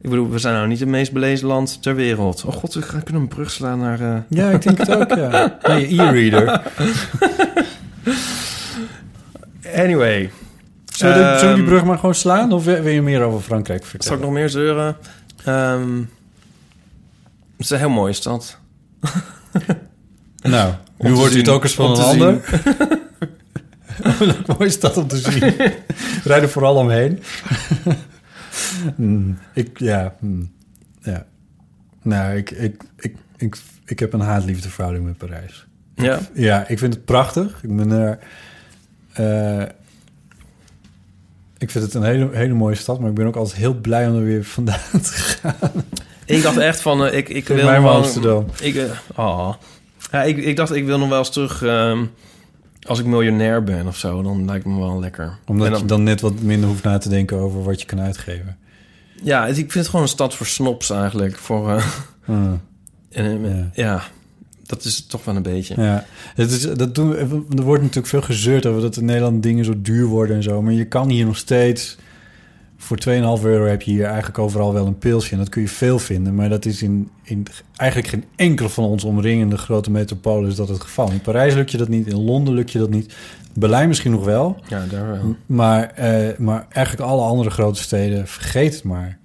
ik bedoel, we zijn nou niet het meest belezen land ter wereld. Oh god, we gaan- kunnen een brug slaan naar... eh, Ja, ik denk het ook, ja. Naar je e-reader. Anyway. Zullen we, de- zullen we die Ehm, brug maar gewoon slaan? Of wil je meer over Frankrijk Zal vertellen? ik nog meer zeuren? Ehm, het is een heel mooie stad. Nou, nu hoort u het ook eens van een te ander. Een mooie stad om te zien. Rijd er vooral omheen. Hmm, ik, ja, hmm, ja. Nou, ik, ik, ik, ik, ik heb een haat-liefde verhouding met Parijs. Ja. Ja, ik vind het prachtig. Ik ben er... eh, ik vind het een hele, hele mooie stad, maar ik ben ook altijd heel blij om er weer vandaan te gaan. Ik dacht echt van, eh, ik, ik wil mij wel- Amsterdam. Ik, oh. ja, ik, ik dacht, ik wil nog wel eens terug... ehm, als ik miljonair ben of zo, dan lijkt me wel lekker. Omdat je dan net wat minder hoeft na te denken over wat je kan uitgeven. Ja, ik vind het gewoon een stad voor snops eigenlijk. Voor, eh, Hmm. en, Ja. ja. dat is toch wel een beetje. Ja, het is, dat doen, er wordt natuurlijk veel gezeurd over dat in Nederland dingen zo duur worden en zo. Maar je kan hier nog steeds... Voor 2,5 euro heb je hier eigenlijk overal wel een pilsje. En dat kun je veel vinden. Maar dat is in, in eigenlijk geen enkele van ons omringende grote metropolen is dat het geval. In Parijs lukt je dat niet. In Londen lukt je dat niet. Berlijn misschien nog wel. Ja, daar wel. Maar, eh, maar eigenlijk alle andere grote steden, vergeet het maar.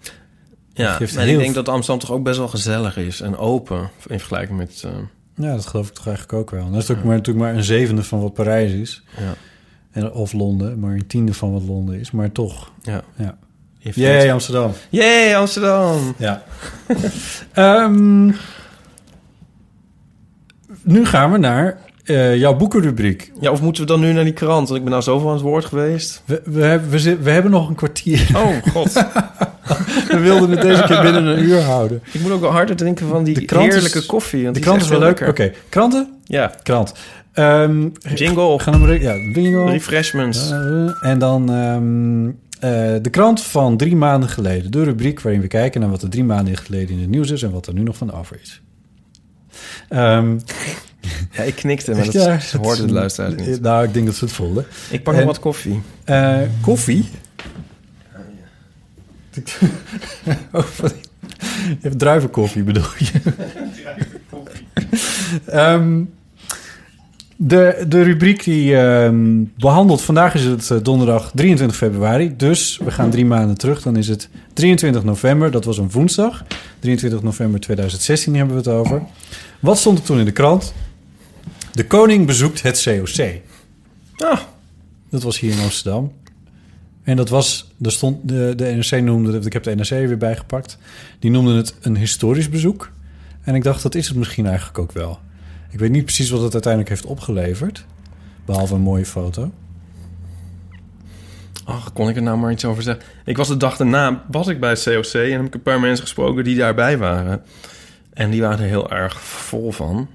Ja, en ik denk dat Amsterdam toch ook best wel gezellig is en open in vergelijking met. eh, Ja, dat geloof ik toch eigenlijk ook wel. En dat is ook maar, natuurlijk maar een zevende van wat Parijs is. ja, En, of Londen, maar een tiende van wat Londen is. Maar toch. ja. Ja. Jee, Amsterdam. Yay, Amsterdam! Ja. Ehm, nu gaan we naar eh, jouw boekenrubriek. Ja, of moeten we dan nu naar die krant? Want ik ben nou zoveel aan het woord geweest. We, we, hebben, we, zit- we hebben nog een kwartier. Oh, god. We wilden het deze keer binnen een uur houden. ik moet ook wel harder drinken van die is- heerlijke koffie. want De die krant is wel leuk. Oké, kranten? Ja, Krant. Ehm jingle, gaan we ja, bingo. refreshments. Eh, en dan ehm, eh, de krant van drie maanden geleden. De rubriek waarin we kijken naar wat er drie maanden geleden in het nieuws is... en wat er nu nog van over is. Ehm, Ja, ik knikte, maar dat ja, ze hoorde het luisteraars niet. Nou, ik denk dat ze het voelden. Ik pak en- nog wat koffie. Eh, koffie? oh, je hebt druivenkoffie, bedoel je? Ehm, de, de rubriek die ehm, behandelt... Vandaag is het eh, donderdag 23 februari. Dus we gaan drie maanden terug. Dan is het 23 november. Dat was een woensdag. 23 november 2016 hebben we het over. Wat stond er toen in de krant? De koning bezoekt het COC. Ah, Dat was hier in Amsterdam. En dat was, er stond, de, de NRC noemde het, ik heb de NRC weer bijgepakt. Die noemde het een historisch bezoek. En ik dacht, dat is het misschien eigenlijk ook wel. Ik weet niet precies wat het uiteindelijk heeft opgeleverd. Behalve een mooie foto. ach, kon ik er nou maar iets over zeggen? Ik was de dag daarna, was ik bij het COC... en heb ik een paar mensen gesproken die daarbij waren. En die waren er heel erg vol van.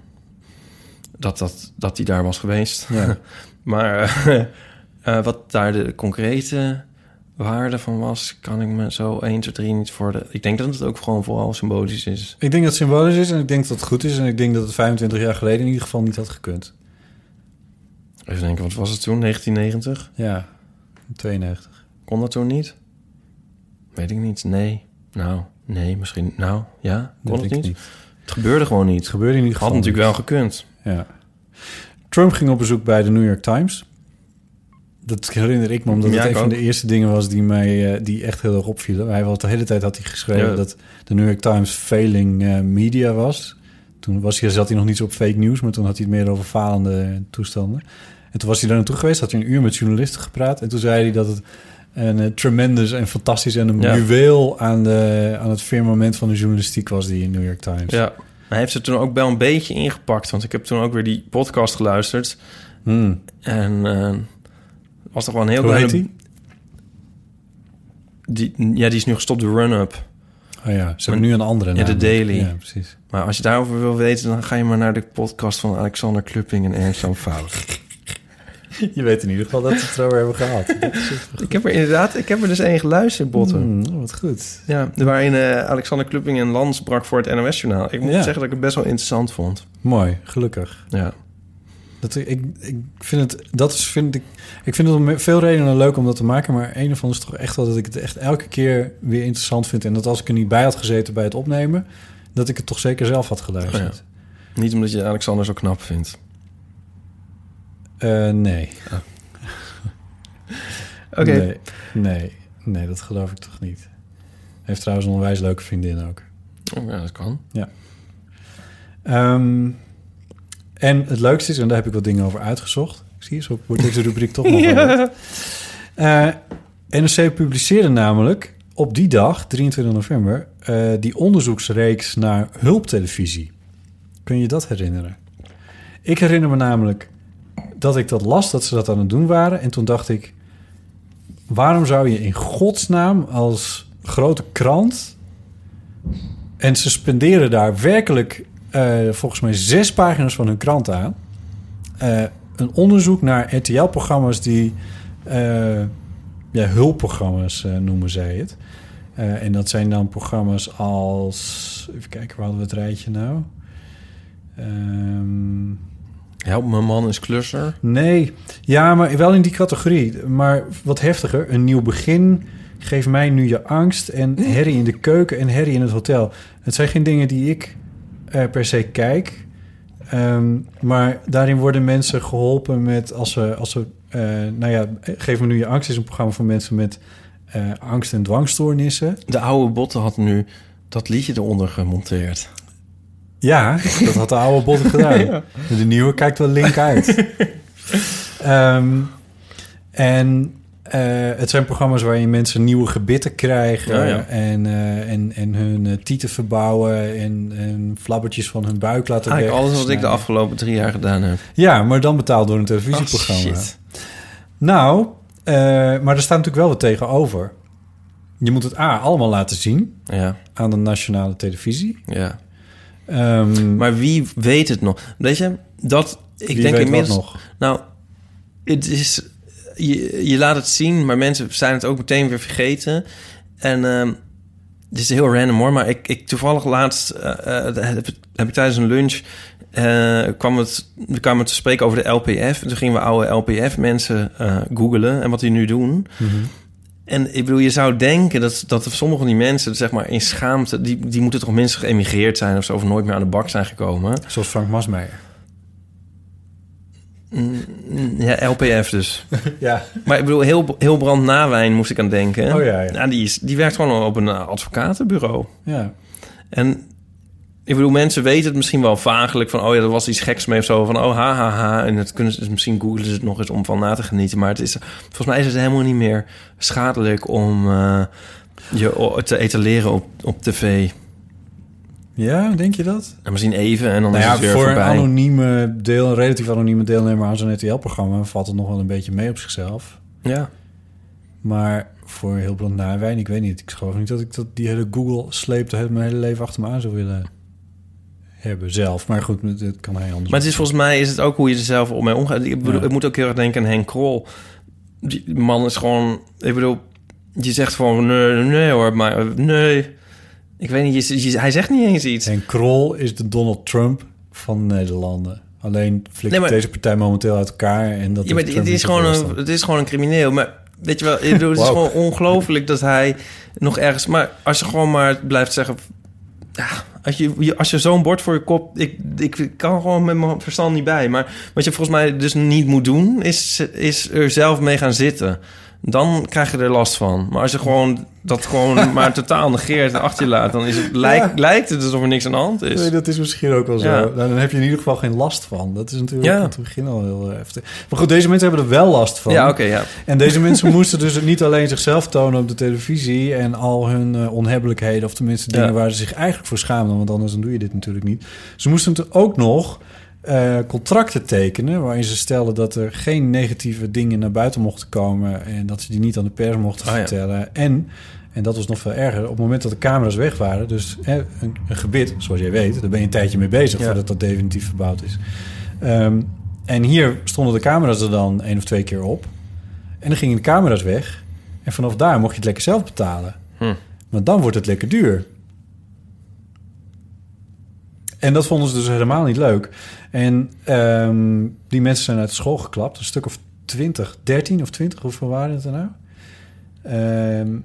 Dat, dat, dat die daar was geweest. Ja. Maar eh, eh, wat daar de concrete waarde van was... kan ik me zo 1, 2, 3 niet voor de... Ik denk dat het ook gewoon vooral symbolisch is. Ik denk dat het symbolisch is en ik denk dat het goed is. En ik denk dat het 25 jaar geleden in ieder geval niet had gekund. Even denken, wat was het toen? 1990? Ja, 92. Kon dat toen niet? Weet ik niet. Nee. Nou, nee, misschien. Nou, ja. Kon Dat het niet? Het gebeurde gewoon niet. Het gebeurde in ieder Had geval natuurlijk wel gekund. Ja. Trump ging op bezoek bij de New York Times. Dat herinner ik me, omdat het een van de eerste dingen was die mij eh, die echt heel erg opvielen. Hij had de hele tijd had hij geschreven Ja. dat de New York Times failing eh, media was. Toen was hij, zat hij nog niet zo op fake news, maar toen had hij het meer over falende toestanden. En toen was hij daar naartoe geweest, had hij een uur met journalisten gepraat. En toen zei hij dat het een eh, tremendous en fantastisch en een Ja. juweel aan, de, aan het firmament van de journalistiek was die in New York Times. Ja. Hij heeft het toen ook wel een beetje ingepakt. Want ik heb toen ook weer die podcast geluisterd. Hmm. En was toch wel een heel Hoe heet die? die? Ja, die is nu gestopt, de run-up. Oh ja, ze hebben nu een andere Ja, naam. de Daily. Ja, precies. Maar als je daarover wil weten... dan ga je maar naar de podcast van Alexander Klupping en Ernst Fout. Je weet in ieder geval dat we het erover hebben gehad. Ik heb er inderdaad, ik heb er dus één geluisterd, Botten. Hmm, wat goed. Ja, waarin eh, Alexander Klupping een lans brak voor het NOS-journaal. Ik moet Ja. zeggen dat ik het best wel interessant vond. Mooi, gelukkig. Ja. Dat, ik, ik vind het, dat is, vind ik, ik vind het om veel redenen leuk om dat te maken, maar een ervan is toch echt wel dat ik het echt elke keer weer interessant vind. En dat als ik er niet bij had gezeten bij het opnemen, dat ik het toch zeker zelf had geluisterd. Niet omdat je Alexander zo knap vindt. Eh, nee. Oké. Nee, nee, nee, dat geloof ik toch niet. Hij heeft trouwens een onwijs leuke vriendin ook. Oh, ja, dat kan. Ehm, en het leukste is, en daar heb ik wat dingen over uitgezocht. Zie je, zo wordt deze rubriek toch nog. Eh, NRC publiceerde namelijk op die dag, 23 november, eh, die onderzoeksreeks naar hulptelevisie. Kun je dat herinneren? Ik herinner me namelijk dat ik dat las, dat ze dat aan het doen waren. En toen dacht ik, waarom zou je in godsnaam als grote krant... En ze spenderen daar werkelijk eh, volgens mij zes pagina's van hun krant aan. Eh, een onderzoek naar RTL-programma's die... eh, ja, hulpprogramma's noemen zij het. En dat zijn dan programma's als... Even kijken, waar hadden we het rijtje nou? Ehm, Help, mijn man is klusser. Nee, ja, maar wel in die categorie. Maar wat heftiger, een nieuw begin. Geef mij nu je angst. En herrie in de keuken en herrie in het hotel. Het zijn geen dingen die ik per se kijk. Ehm, maar daarin worden mensen geholpen met als ze... Als ze eh, nou ja, Geef me nu je angst is een programma voor mensen met eh, angst- en dwangstoornissen. De oude botten had nu dat liedje eronder gemonteerd. Ja, dat had de oude botten gedaan. De nieuwe kijkt wel link uit. Ehm, en het zijn programma's waarin mensen nieuwe gebitten krijgen... Ja, ja. En, eh, en, en hun eh, tieten verbouwen en, en flabbertjes van hun buik laten Eigenlijk alles wat ik de wegsnijden. afgelopen drie jaar gedaan heb. Ja, maar dan betaald door een televisieprogramma. Oh, shit. Nou, eh, maar er staat natuurlijk wel wat tegenover. Je moet het A, allemaal laten zien Ja, aan de nationale televisie. ja. Ehm, Maar wie weet het nog? Weet je, dat... Ik wie denk weet inmiddels... nog. Nou, het is... Je, je laat het zien, maar mensen zijn het ook meteen weer vergeten. En ehm het is heel random hoor, maar ik, ik toevallig laatst eh, eh, heb, heb ik tijdens een lunch eh, kwam het te spreken over de LPF. En toen gingen we oude LPF-mensen googelen en wat die nu doen. En ik bedoel, je zou denken dat, dat sommige van die mensen, zeg maar, in schaamte, die, die moeten toch minstens geëmigreerd zijn of zo, of nooit meer aan de bak zijn gekomen. Zoals Frank Masmeijer. Mm, Ja, LPF dus. Ja. Maar ik bedoel, heel, heel brand nawijn moest ik aan denken. Oh ja, ja. Nou, die, is, die werkt gewoon op een advocatenbureau. Ja. En ik bedoel, mensen weten het misschien wel vagelijk van... oh ja, er was iets geks mee of zo. Van oh, ha, ha, ha. En dat kunnen ze, dus misschien googelen ze het nog eens om van na te genieten. Maar het is, volgens mij is het helemaal niet meer schadelijk... om eh, je te etaleren op, op tv. Ja, denk je dat? En misschien even en dan Nou is ja, het weer voor een voorbij. anonieme deel, een relatief anonieme deelnemer aan zo'n RTL-programma valt het nog wel een beetje mee op zichzelf. Ja. Maar voor heel blond nawijn, ik weet niet. Ik geloof niet dat ik dat die hele Google sleep het mijn hele leven achter me aan zou willen hebben zelf. Maar goed, dit kan hij anders. Maar het is volgens mij is het ook hoe je er zelf op mee omgaat. Ik, bedoel, Ja. ik moet ook heel erg denken aan Henk Krol. Die man is gewoon... Ik bedoel, je zegt gewoon... Nee, nee hoor, maar nee. Ik weet niet, je, je- hij zegt niet eens iets. En Krol is de Donald Trump van Nederlanden. Alleen flikt Nee, maar- deze partij momenteel uit elkaar. En dat Ja, maar het is, gewoon een, het is gewoon een crimineel. Maar weet je wel, het is gewoon ongelooflijk dat hij nog ergens... Maar als je gewoon maar blijft zeggen... Ja, als je, je- als je zo'n bord voor je kop... Ik, ik kan gewoon met mijn verstand niet bij. Maar wat je volgens mij dus niet moet doen... is, is er zelf mee gaan zitten. Dan krijg je er last van. Maar als je gewoon dat gewoon maar totaal negeert en achter je laat... dan is het, lijkt, lijkt het alsof er niks aan de hand is. Nee, dat is misschien ook wel zo. Ja. Nou, dan heb je in ieder geval geen last van. Dat is natuurlijk Ja. aan het begin al heel eh, heftig. Maar goed, deze mensen hebben er wel last van. Ja, oké, ja. En deze mensen moesten dus niet alleen zichzelf tonen op de televisie... en al hun eh, onhebbelijkheden, of tenminste dingen waar ze zich eigenlijk voor schaamden... want anders dan doe je dit natuurlijk niet. Ze moesten er ook nog eh, contracten tekenen... waarin ze stelden dat er geen negatieve dingen naar buiten mochten komen... en dat ze die niet aan de pers mochten Oh ja. vertellen. En, en dat was nog veel erger, op het moment dat de camera's weg waren... dus hè, een, een gebit, zoals jij weet, daar ben je een tijdje mee bezig... Ja. voordat dat definitief verbouwd is... Ehm, En hier stonden de camera's er dan één of twee keer op. En dan gingen de camera's weg. En vanaf daar mocht je het lekker zelf betalen. Hm. Maar dan wordt het lekker duur. En dat vonden ze dus helemaal niet leuk. En ehm, die mensen zijn uit school geklapt. Een stuk of 20, 13 of 20, hoeveel waren het er nou? Ehm,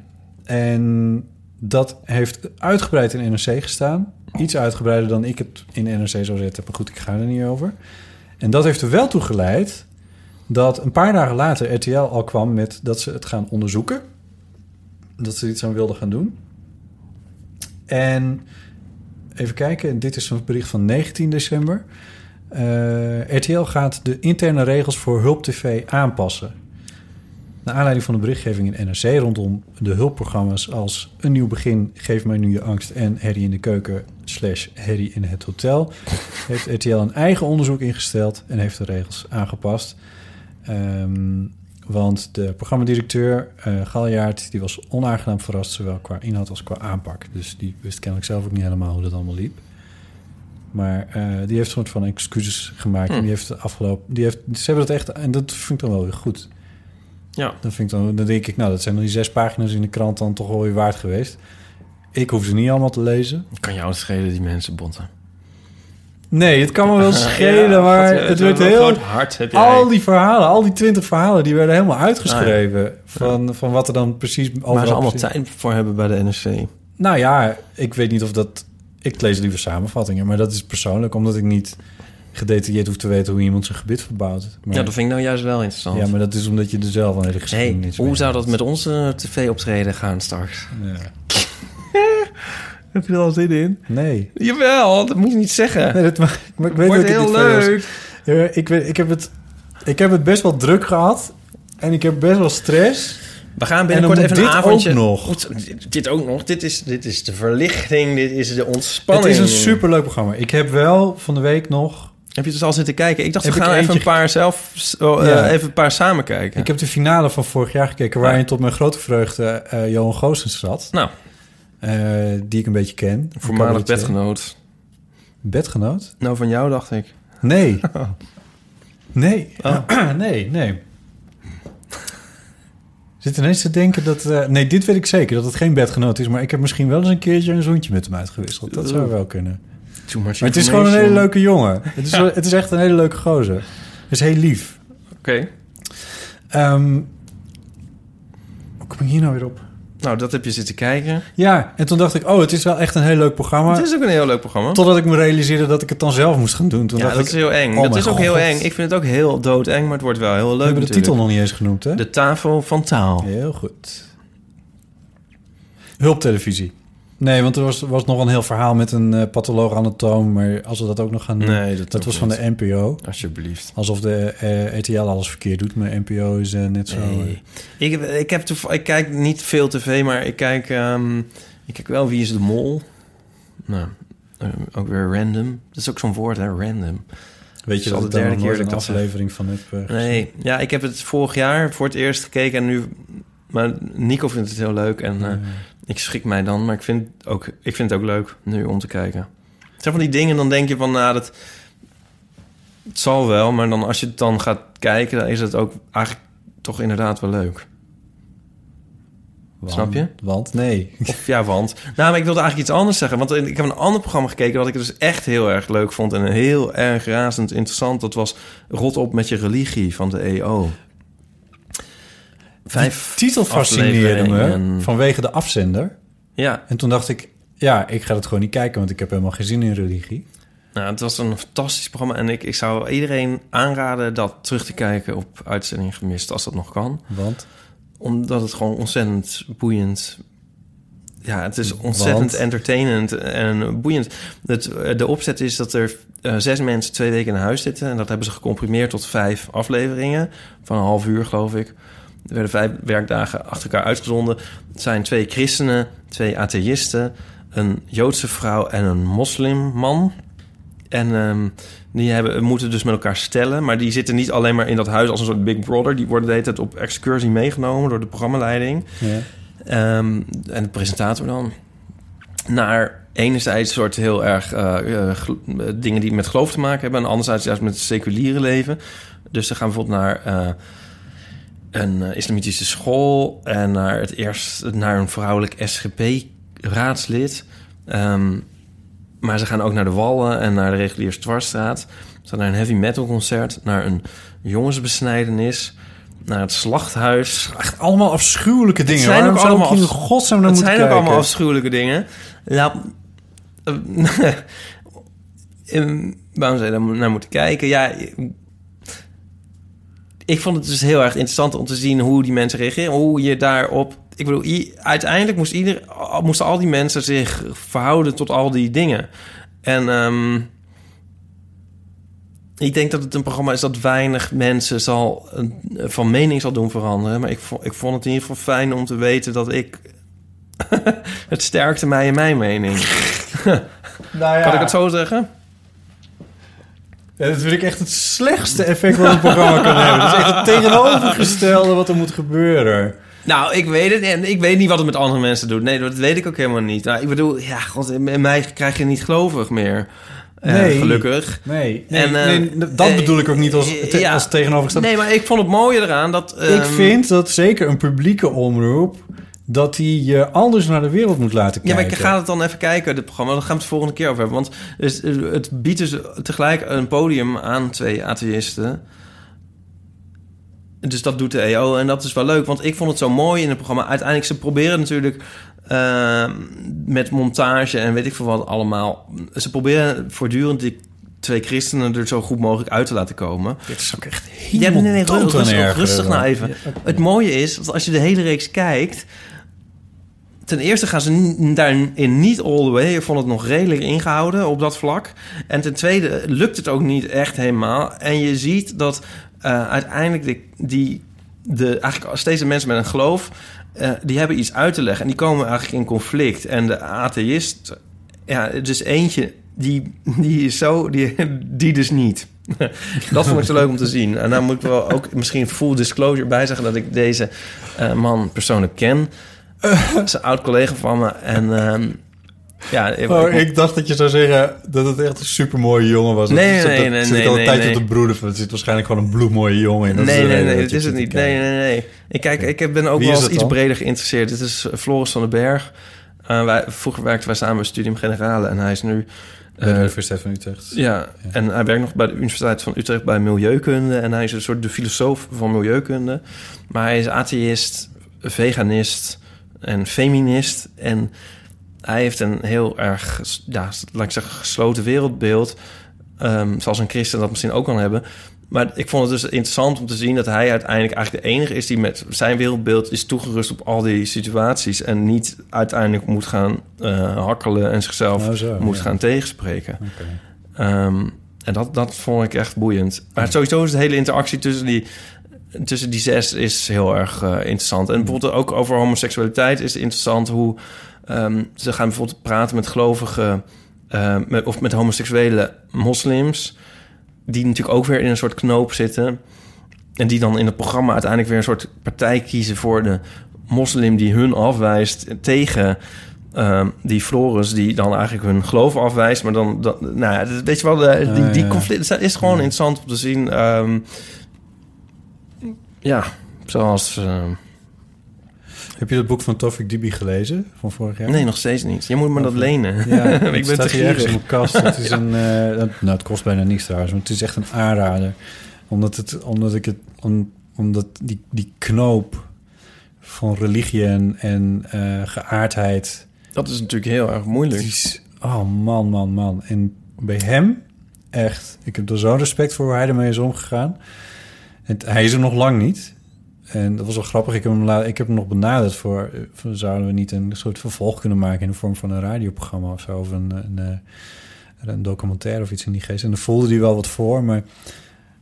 en dat heeft uitgebreid in NRC gestaan. Iets uitgebreider dan ik het in NRC zou zetten. Maar goed, ik ga er niet over. En dat heeft er wel toe geleid dat een paar dagen later RTL al kwam met dat ze het gaan onderzoeken. Dat ze iets aan wilden gaan doen. En even kijken, dit is een bericht van 19 december. Eh, RTL gaat de interne regels voor Hulp TV aanpassen. Naar aanleiding van de berichtgeving in NRC rondom de hulpprogramma's als Een Nieuw Begin, Geef mij nu je angst en Herrie in de keuken slash Herrie in het hotel, heeft RTL een eigen onderzoek ingesteld en heeft de regels aangepast. Ehm, want de programmadirecteur uh, Galjaard, die was onaangenaam verrast, zowel qua inhoud als qua aanpak. Dus die wist kennelijk zelf ook niet helemaal hoe dat allemaal liep. Maar eh, die heeft een soort van excuses gemaakt. En die heeft de afgelopen. Die heeft, ze hebben dat echt. En dat vind ik dan wel weer goed. Ja. Dan, vind ik dan, dan denk ik, nou, dat zijn dan die zes pagina's in de krant dan toch wel weer waard geweest. Ik hoef ze niet allemaal te lezen. Kan jou het schelen, die mensen botten. Nee, het kan me wel schelen, Ja, maar het werd heel... groot hart heb jij. Al die verhalen, al die twintig verhalen, die werden helemaal uitgeschreven. Van, van wat er dan precies over Waar ze allemaal precies- tijd voor hebben bij de NRC. Nou ja, ik weet niet of dat... Ik lees liever samenvattingen, maar dat is persoonlijk... omdat ik niet gedetailleerd hoef te weten hoe iemand zijn gebit verbouwt. Maar, Ja, dat vind ik nou juist wel interessant. ja, maar dat is omdat je er zelf een hele hey, geschiedenis hoe mee zou dat met onze tv-optreden gaan straks? Ja. Heb je er al zin in? Nee. Jawel, dat moet je niet zeggen. nee dat, maar, maar ik weet Wordt heel leuk. Ja, ik, weet, ik, heb het, ik heb het best wel druk gehad. En ik heb best wel stress. We gaan En binnenkort even een dit avondje... ook nog. Goed, dit- ook nog. Dit is, dit is de verlichting, dit is de ontspanning. Het is een superleuk programma. Ik heb wel van de week nog... Heb je dus al zitten kijken? Ik dacht, Heb we gaan even een paar zelf... oh, eh, even een paar samen kijken. Ik heb de finale van vorig jaar gekeken... waarin tot mijn grote vreugde eh, Johan Goossens zat. Nou, die ik een beetje ken. voormalig bedgenoot. Bedgenoot? Nou, van jou dacht ik. Nee. Nee. Oh. nee, nee. Zit ineens te denken dat... eh, nee, dit weet ik zeker, dat het geen bedgenoot is. Maar ik heb misschien wel eens een keertje een zoentje met hem uitgewisseld. Dat zou wel kunnen. Too much Maar het is gewoon een hele leuke jongen. Het is, het is echt een hele leuke gozer. Het is heel lief. Oké. Ehm, hoe kom ik hier nou weer op? Nou, dat heb je zitten kijken. Ja, en toen dacht ik... oh, het is wel echt een heel leuk programma. Het is ook een heel leuk programma. Totdat ik me realiseerde dat ik het dan zelf moest gaan doen. Toen ja, dacht dat ik, is heel eng. oh dat is ook heel eng. Ik vind het ook heel doodeng, maar het wordt wel heel we leuk hebben de titel nog niet eens genoemd, hè? De tafel van taal. Heel goed. Hulptelevisie. Nee, want er was, was nog een heel verhaal met een eh, patholoog-anatoom. Maar als we dat ook nog gaan doen... Nee, dat, was van de NPO. Alsjeblieft. Alsof de eh, RTL alles verkeerd doet. Maar NPO is eh, net zo... Nee. Ik, heb, ik, heb ik kijk niet veel tv, maar ik kijk, ehm, ik kijk wel Wie is de Mol. Nou, ook weer random. Dat is ook zo'n woord, hè, random. weet je dat de derde keer een aflevering van heb? Nee, ja, ik heb het vorig jaar voor het eerst gekeken en nu... Maar Nico vindt het heel leuk en ik schrik mij dan. Maar ik vind, ook, ik vind het ook leuk nu om te kijken. Het zijn van die dingen, dan denk je van, nou, dat... Het zal wel, maar dan als je het dan gaat kijken... dan is het ook eigenlijk toch inderdaad wel leuk. want- Snap je? Want nee. Of ja, want. Nou, maar ik wilde eigenlijk iets anders zeggen. Want ik heb een ander programma gekeken... wat ik dus echt heel erg leuk vond... en heel erg razend interessant. Dat was Rot op met je religie van de EO. Vijf Die titel fascineerde me vanwege de afzender. Ja, En toen dacht ik... Ja, ik ga het gewoon niet kijken, want ik heb helemaal geen zin in religie. nou, het was een fantastisch programma... en ik, ik zou iedereen aanraden dat terug te kijken op Uitzending Gemist... als dat nog kan. Want Omdat het gewoon ontzettend boeiend... Ja, het is ontzettend Want? entertainend en boeiend. Het, de opzet is dat er eh, zes mensen twee weken in huis zitten... en dat hebben ze gecomprimeerd tot vijf afleveringen... van een half uur, geloof ik. Er werden vijf werkdagen achter elkaar uitgezonden. Het zijn twee christenen, twee atheïsten... een Joodse vrouw en een moslimman... En ehm, die hebben, moeten dus met elkaar stellen. Maar die zitten niet alleen maar in dat huis als een soort Big Brother. Die worden de hele tijd op excursie meegenomen door de programmaleiding. ja. Ehm, en de presentator dan. Naar enerzijds soort heel erg eh, eh, eh, dingen die met geloof te maken hebben... en anderzijds juist met het seculiere leven. Dus ze gaan bijvoorbeeld naar een eh, islamitische school... en naar, het eerst, naar een vrouwelijk SGP-raadslid... Ehm, maar ze gaan ook naar de Wallen en naar de reguliere Dwarsstraat. Ze gaan naar een heavy metal concert, naar een jongensbesnijdenis, naar het slachthuis. Echt allemaal afschuwelijke dingen. zijn Waarom ook allemaal afs- godsnaam Het zijn ook allemaal afschuwelijke dingen. Ja, eh, eh, waarom zou je daar naar moeten kijken? Ja, ik vond het dus heel erg interessant om te zien hoe die mensen reageren. Hoe je daarop... Ik bedoel, uiteindelijk moest ieder, moesten al die mensen zich verhouden tot al die dingen. En ehm, ik denk dat het een programma is dat weinig mensen zal, van mening zal doen veranderen. Maar ik vond, ik vond het in ieder geval fijn om te weten dat ik... het sterkte mij in mijn mening. Nou ja, Kan ik het zo zeggen? Ja, dat vind ik echt het slechtste effect wat een programma kan hebben. Dat is echt het tegenovergestelde wat er moet gebeuren. Nou, ik weet het en ik weet niet wat het met andere mensen doet. Nee, dat weet ik ook helemaal niet. Nou, ik bedoel, ja, god, in mij krijg je niet gelovig meer. Eh, Nee. gelukkig. Nee, nee, En, eh, nee, dat eh, bedoel ik ook niet als, te- ja. als tegenovergestelde. Nee, maar ik vond het mooie eraan dat... ik ehm, vind dat zeker een publieke omroep... dat die je anders naar de wereld moet laten Ja, kijken. maar ik ga het dan even kijken, dit programma. Daar gaan we het de volgende keer over hebben. Want eh, het biedt dus tegelijk een podium aan twee atheïsten. Dus dat doet de EO en dat is wel leuk. Want ik vond het zo mooi in het programma. Uiteindelijk, ze proberen natuurlijk eh, met montage en weet ik veel wat allemaal. Ze proberen voortdurend die twee christenen er zo goed mogelijk uit te laten komen. Dit is ook echt Ja, helemaal nee, nee, dood rustig, dan. nou even. Ja. Het mooie is, dat als je de hele reeks kijkt... Ten eerste gaan ze daarin niet all the way. Ik vond het nog redelijk ingehouden op dat vlak. En ten tweede lukt het ook niet echt helemaal. En je ziet dat eh, uiteindelijk de, die, de, eigenlijk steeds mensen met een geloof... eh, die hebben iets uit te leggen. En die komen eigenlijk in conflict. En de atheïst, ja, dus eentje... Die, die is zo, die, die dus niet. dat vond ik zo leuk om te zien. En dan moet ik wel ook misschien full disclosure bij zeggen dat ik deze eh, man persoonlijk ken. Het is een oud collega van me. En ehm, ja, ik, Oh, ik- ik dacht dat je zou zeggen dat het echt een supermooie jongen was. Nee, dat, nee, dat, nee, nee, al een nee, tijdje nee. op de broeder van. Er zit waarschijnlijk gewoon een bloedmooie jongen in. Dat nee, nee, nee, dat dat is het niet. Nee, nee, nee. Ik, kijk, ik ben ook Wie wel eens het iets dan? breder geïnteresseerd. Dit is Floris van den Berg. Eh, wij, vroeger werkten wij samen bij Studium Generale. En hij is nu... Bij de eh, Universiteit van Utrecht. Ja, en hij werkt nog bij de Universiteit van Utrecht bij Milieukunde. En hij is een soort de filosoof van Milieukunde. Maar hij is atheïst, veganist en feminist. En hij heeft een heel erg, ja, laat ik zeggen, gesloten wereldbeeld. Ehm, zoals een christen dat misschien ook kan hebben. Maar ik vond het dus interessant om te zien dat hij uiteindelijk eigenlijk de enige is die met zijn wereldbeeld is toegerust op al die situaties. En niet uiteindelijk moet gaan eh, hakkelen en zichzelf Nou zo, moet ja. gaan tegenspreken. Ehm, en dat, dat vond ik echt boeiend. Maar sowieso is de hele interactie tussen die, tussen die zes is heel erg eh, interessant. En bijvoorbeeld ook over homoseksualiteit is interessant hoe ehm, ze gaan bijvoorbeeld praten met gelovigen eh, met, of met homoseksuele moslims, die natuurlijk ook weer in een soort knoop zitten. En die dan in het programma uiteindelijk weer een soort partij kiezen voor de moslim die hun afwijst tegen ehm, die Floris die dan eigenlijk hun geloof afwijst. Maar dan, dan nou ja, dat- weet je wel, de, die, die conflict dat is gewoon interessant om te zien. Ehm, ja, zoals... ehm, Heb je dat boek van Tofik Dibi gelezen van vorig jaar? nee, nog steeds niet. Je moet me dat lenen. Ja, ik ben staat te ergens in gierig. mijn kast. Het is een, eh, nou, het kost bijna niks trouwens, maar het is echt een aanrader. Omdat, het, omdat ik het, om, omdat die, die knoop van religie en, en eh, geaardheid, Dat is natuurlijk heel erg moeilijk. is, oh man, man, man. En bij hem, echt, ik heb er zo'n respect voor hoe hij ermee is omgegaan. Het, hij is er nog lang niet. En dat was wel grappig. Ik heb hem, ik heb hem nog benaderd voor, eh, voor... Zouden we niet een soort vervolg kunnen maken... in de vorm van een radioprogramma of zo? Of een, een, eh, een documentaire of iets in die geest. En daar voelde hij wel wat voor. Maar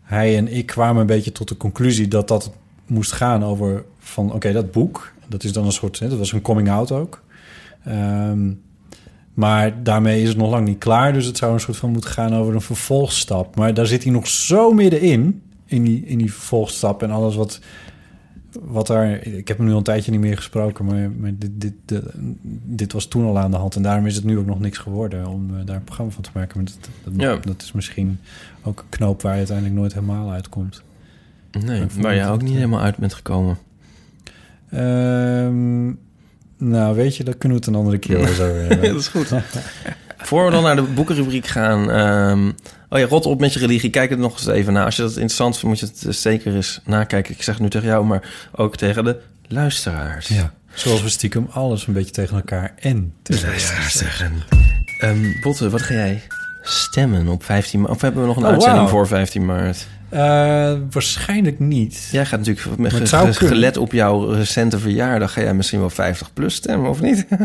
hij en ik kwamen een beetje tot de conclusie... dat dat moest gaan over van... Oké, dat boek, dat is dan een soort... Dat was een coming-out ook. Ehm, maar daarmee is het nog lang niet klaar. Dus het zou een soort van moeten gaan over een vervolgstap. Maar daar zit hij nog zo middenin... in die, in die vervolgstap en alles wat wat daar... Ik heb hem nu al een tijdje niet meer gesproken, maar, maar dit, dit, dit, dit was toen al aan de hand. En daarom is het nu ook nog niks geworden om eh, daar een programma van te maken. Maar dat, dat, Ja. dat is misschien ook een knoop waar je uiteindelijk nooit helemaal uitkomt. Nee, waar je ook niet eh, helemaal uit bent gekomen. Ehm, nou, weet je, daar kunnen we het een andere keer over hebben. dat is goed. Voor we dan naar de boekenrubriek gaan... ehm, oh ja, rot op met je religie. Kijk het nog eens even na. Als je dat interessant vindt, moet je het eh, zeker eens nakijken. Ik zeg het nu tegen jou, maar ook tegen de luisteraars. Ja, zoals we stiekem alles een beetje tegen elkaar en tegen elkaar zeggen. Ehm Botte, wat ga jij stemmen op 15 maart? Of hebben we nog een Oh, uitzending voor 15 maart? Eh, waarschijnlijk niet. Jij gaat natuurlijk met ge- ge- gelet op jouw recente verjaardag... ga jij misschien wel 50 plus stemmen, of niet?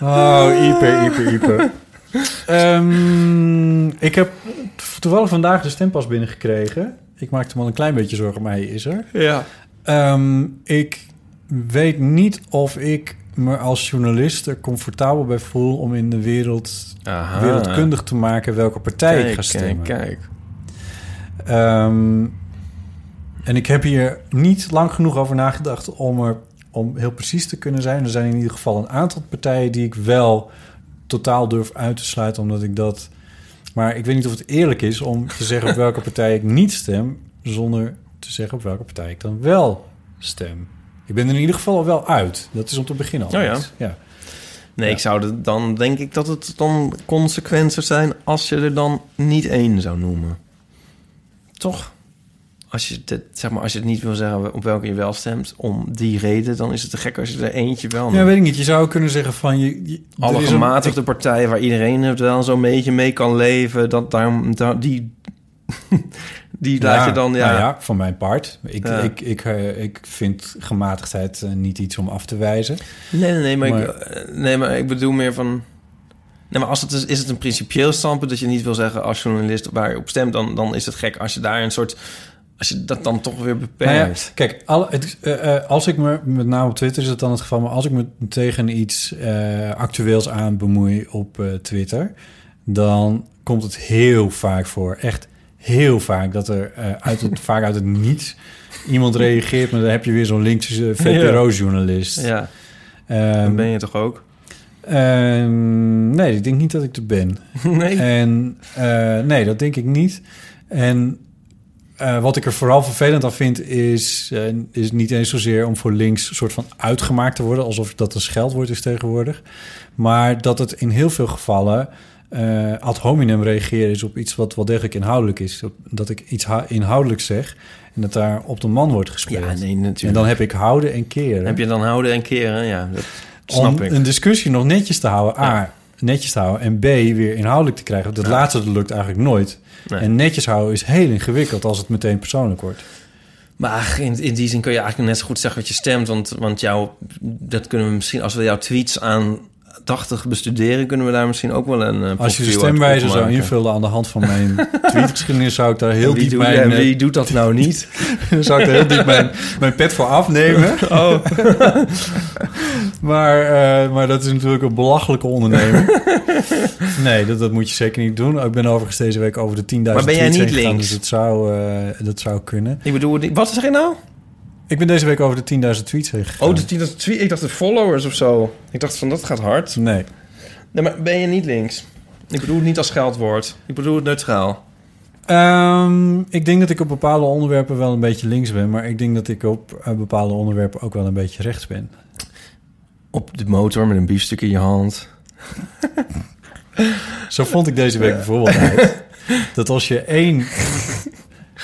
Oh, Ipe, Ipe, Ipe. Ehm, ik heb toevallig vandaag de stempas binnengekregen. Ik maakte me al een klein beetje zorgen, maar hij is er. Ja. Ehm, ik weet niet of ik me als journalist er comfortabel bij voel... om in de wereld Aha. wereldkundig te maken welke partij ik ga stemmen. Kijk, kijk. Ehm, en ik heb hier niet lang genoeg over nagedacht om er om heel precies te kunnen zijn. Er zijn in ieder geval een aantal partijen die ik wel totaal durf uit te sluiten, omdat ik dat. Maar ik weet niet of het eerlijk is om te zeggen op welke partij ik niet stem, zonder te zeggen op welke partij ik dan wel stem. Ik ben er in ieder geval al wel uit. Dat is om te beginnen al. Oh ja. ja. Nee, Ja. ik zou er dan denk ik dat het dan consequenties zijn als je er dan niet één zou noemen. Toch? Als je, het, zeg maar, als je het niet wil zeggen op welke je wel stemt, om die reden, dan is het te gek als je er eentje wel Ja, weet ik niet. Je zou kunnen zeggen van je. je Alle een- gematigde partijen waar iedereen het wel zo'n beetje mee kan leven, dat daar, daar- die, die laat je dan, ja. nou ja, van mijn part. Ik, Ja. ik, ik, eh, ik vind gematigdheid eh, niet iets om af te wijzen. Nee, nee, nee, maar, Maar- Ik, eh, nee, maar ik bedoel meer van... Nee, maar als het is, is het een principieel standpunt dat je niet wil zeggen als journalist waar je op stemt, dan, dan is het gek als je daar een soort... Als je dat dan toch weer beperkt. Nou ja, kijk, alle, het, eh, eh, als ik me, met name op Twitter is het dan het geval, maar als ik me tegen iets eh, actueels aan bemoei op Twitter, dan komt het heel vaak voor, echt heel vaak, dat er uit het, vaak uit het niets iemand reageert, maar dan heb je weer zo'n linkse VPRO-journalist. Ja, Ehm, dan ben je toch ook? Ehm, nee, ik denk niet dat ik er ben. Nee. En nee, dat denk ik niet. En eh, wat ik er vooral vervelend aan vind, is, eh, is niet eens zozeer om voor links soort van uitgemaakt te worden, alsof dat een scheldwoord is tegenwoordig. Maar dat het in heel veel gevallen eh, ad hominem reageren is op iets wat wel degelijk inhoudelijk is. Dat ik iets inhoudelijks zeg en dat daar op de man wordt gespeeld. Ja, nee, en natuurlijk. dan heb ik houden en keren Heb je dan houden en keren? Ja, dat snap om ik. een discussie nog netjes te houden. A, netjes te houden. En B, weer inhoudelijk te krijgen. Dat laatste dat lukt eigenlijk nooit. Nee. En netjes houden is heel ingewikkeld als het meteen persoonlijk wordt. Maar in, in die zin kun je eigenlijk net zo goed zeggen wat je stemt. Want, want jou, dat kunnen we misschien, als we jouw tweets aandachtig bestuderen, kunnen we daar misschien ook wel een. eh, Als je de stemwijzer zou invullen aan de hand van mijn tweetgeschiedenis... zou ik daar heel wie diep doet- mijn, en eh, wie doet dat nou niet? zou ik daar heel diep mijn, mijn pet voor afnemen. Oh. maar, eh, maar dat is natuurlijk een belachelijke onderneming. nee, dat, dat moet je zeker niet doen. Ik ben overigens deze week over de 10.000 Maar ben jij niet gegaan, links? Dus dat zou, dat zou kunnen. Ik bedoel, wat zeg je nou? Ik ben deze week over de 10.000 tweets heen gegaan. Oh, de, die, dat tweet, ik dacht de followers of zo. Ik dacht van, dat gaat hard. Nee. Nee, maar ben je niet links? Ik bedoel het niet als scheldwoord. Ik bedoel het neutraal. Ehm, ik denk dat ik op bepaalde onderwerpen wel een beetje links ben, maar ik denk dat ik op eh, bepaalde onderwerpen ook wel een beetje rechts ben. Op de motor met een biefstuk in je hand. Zo vond ik deze week bijvoorbeeld uit dat als je één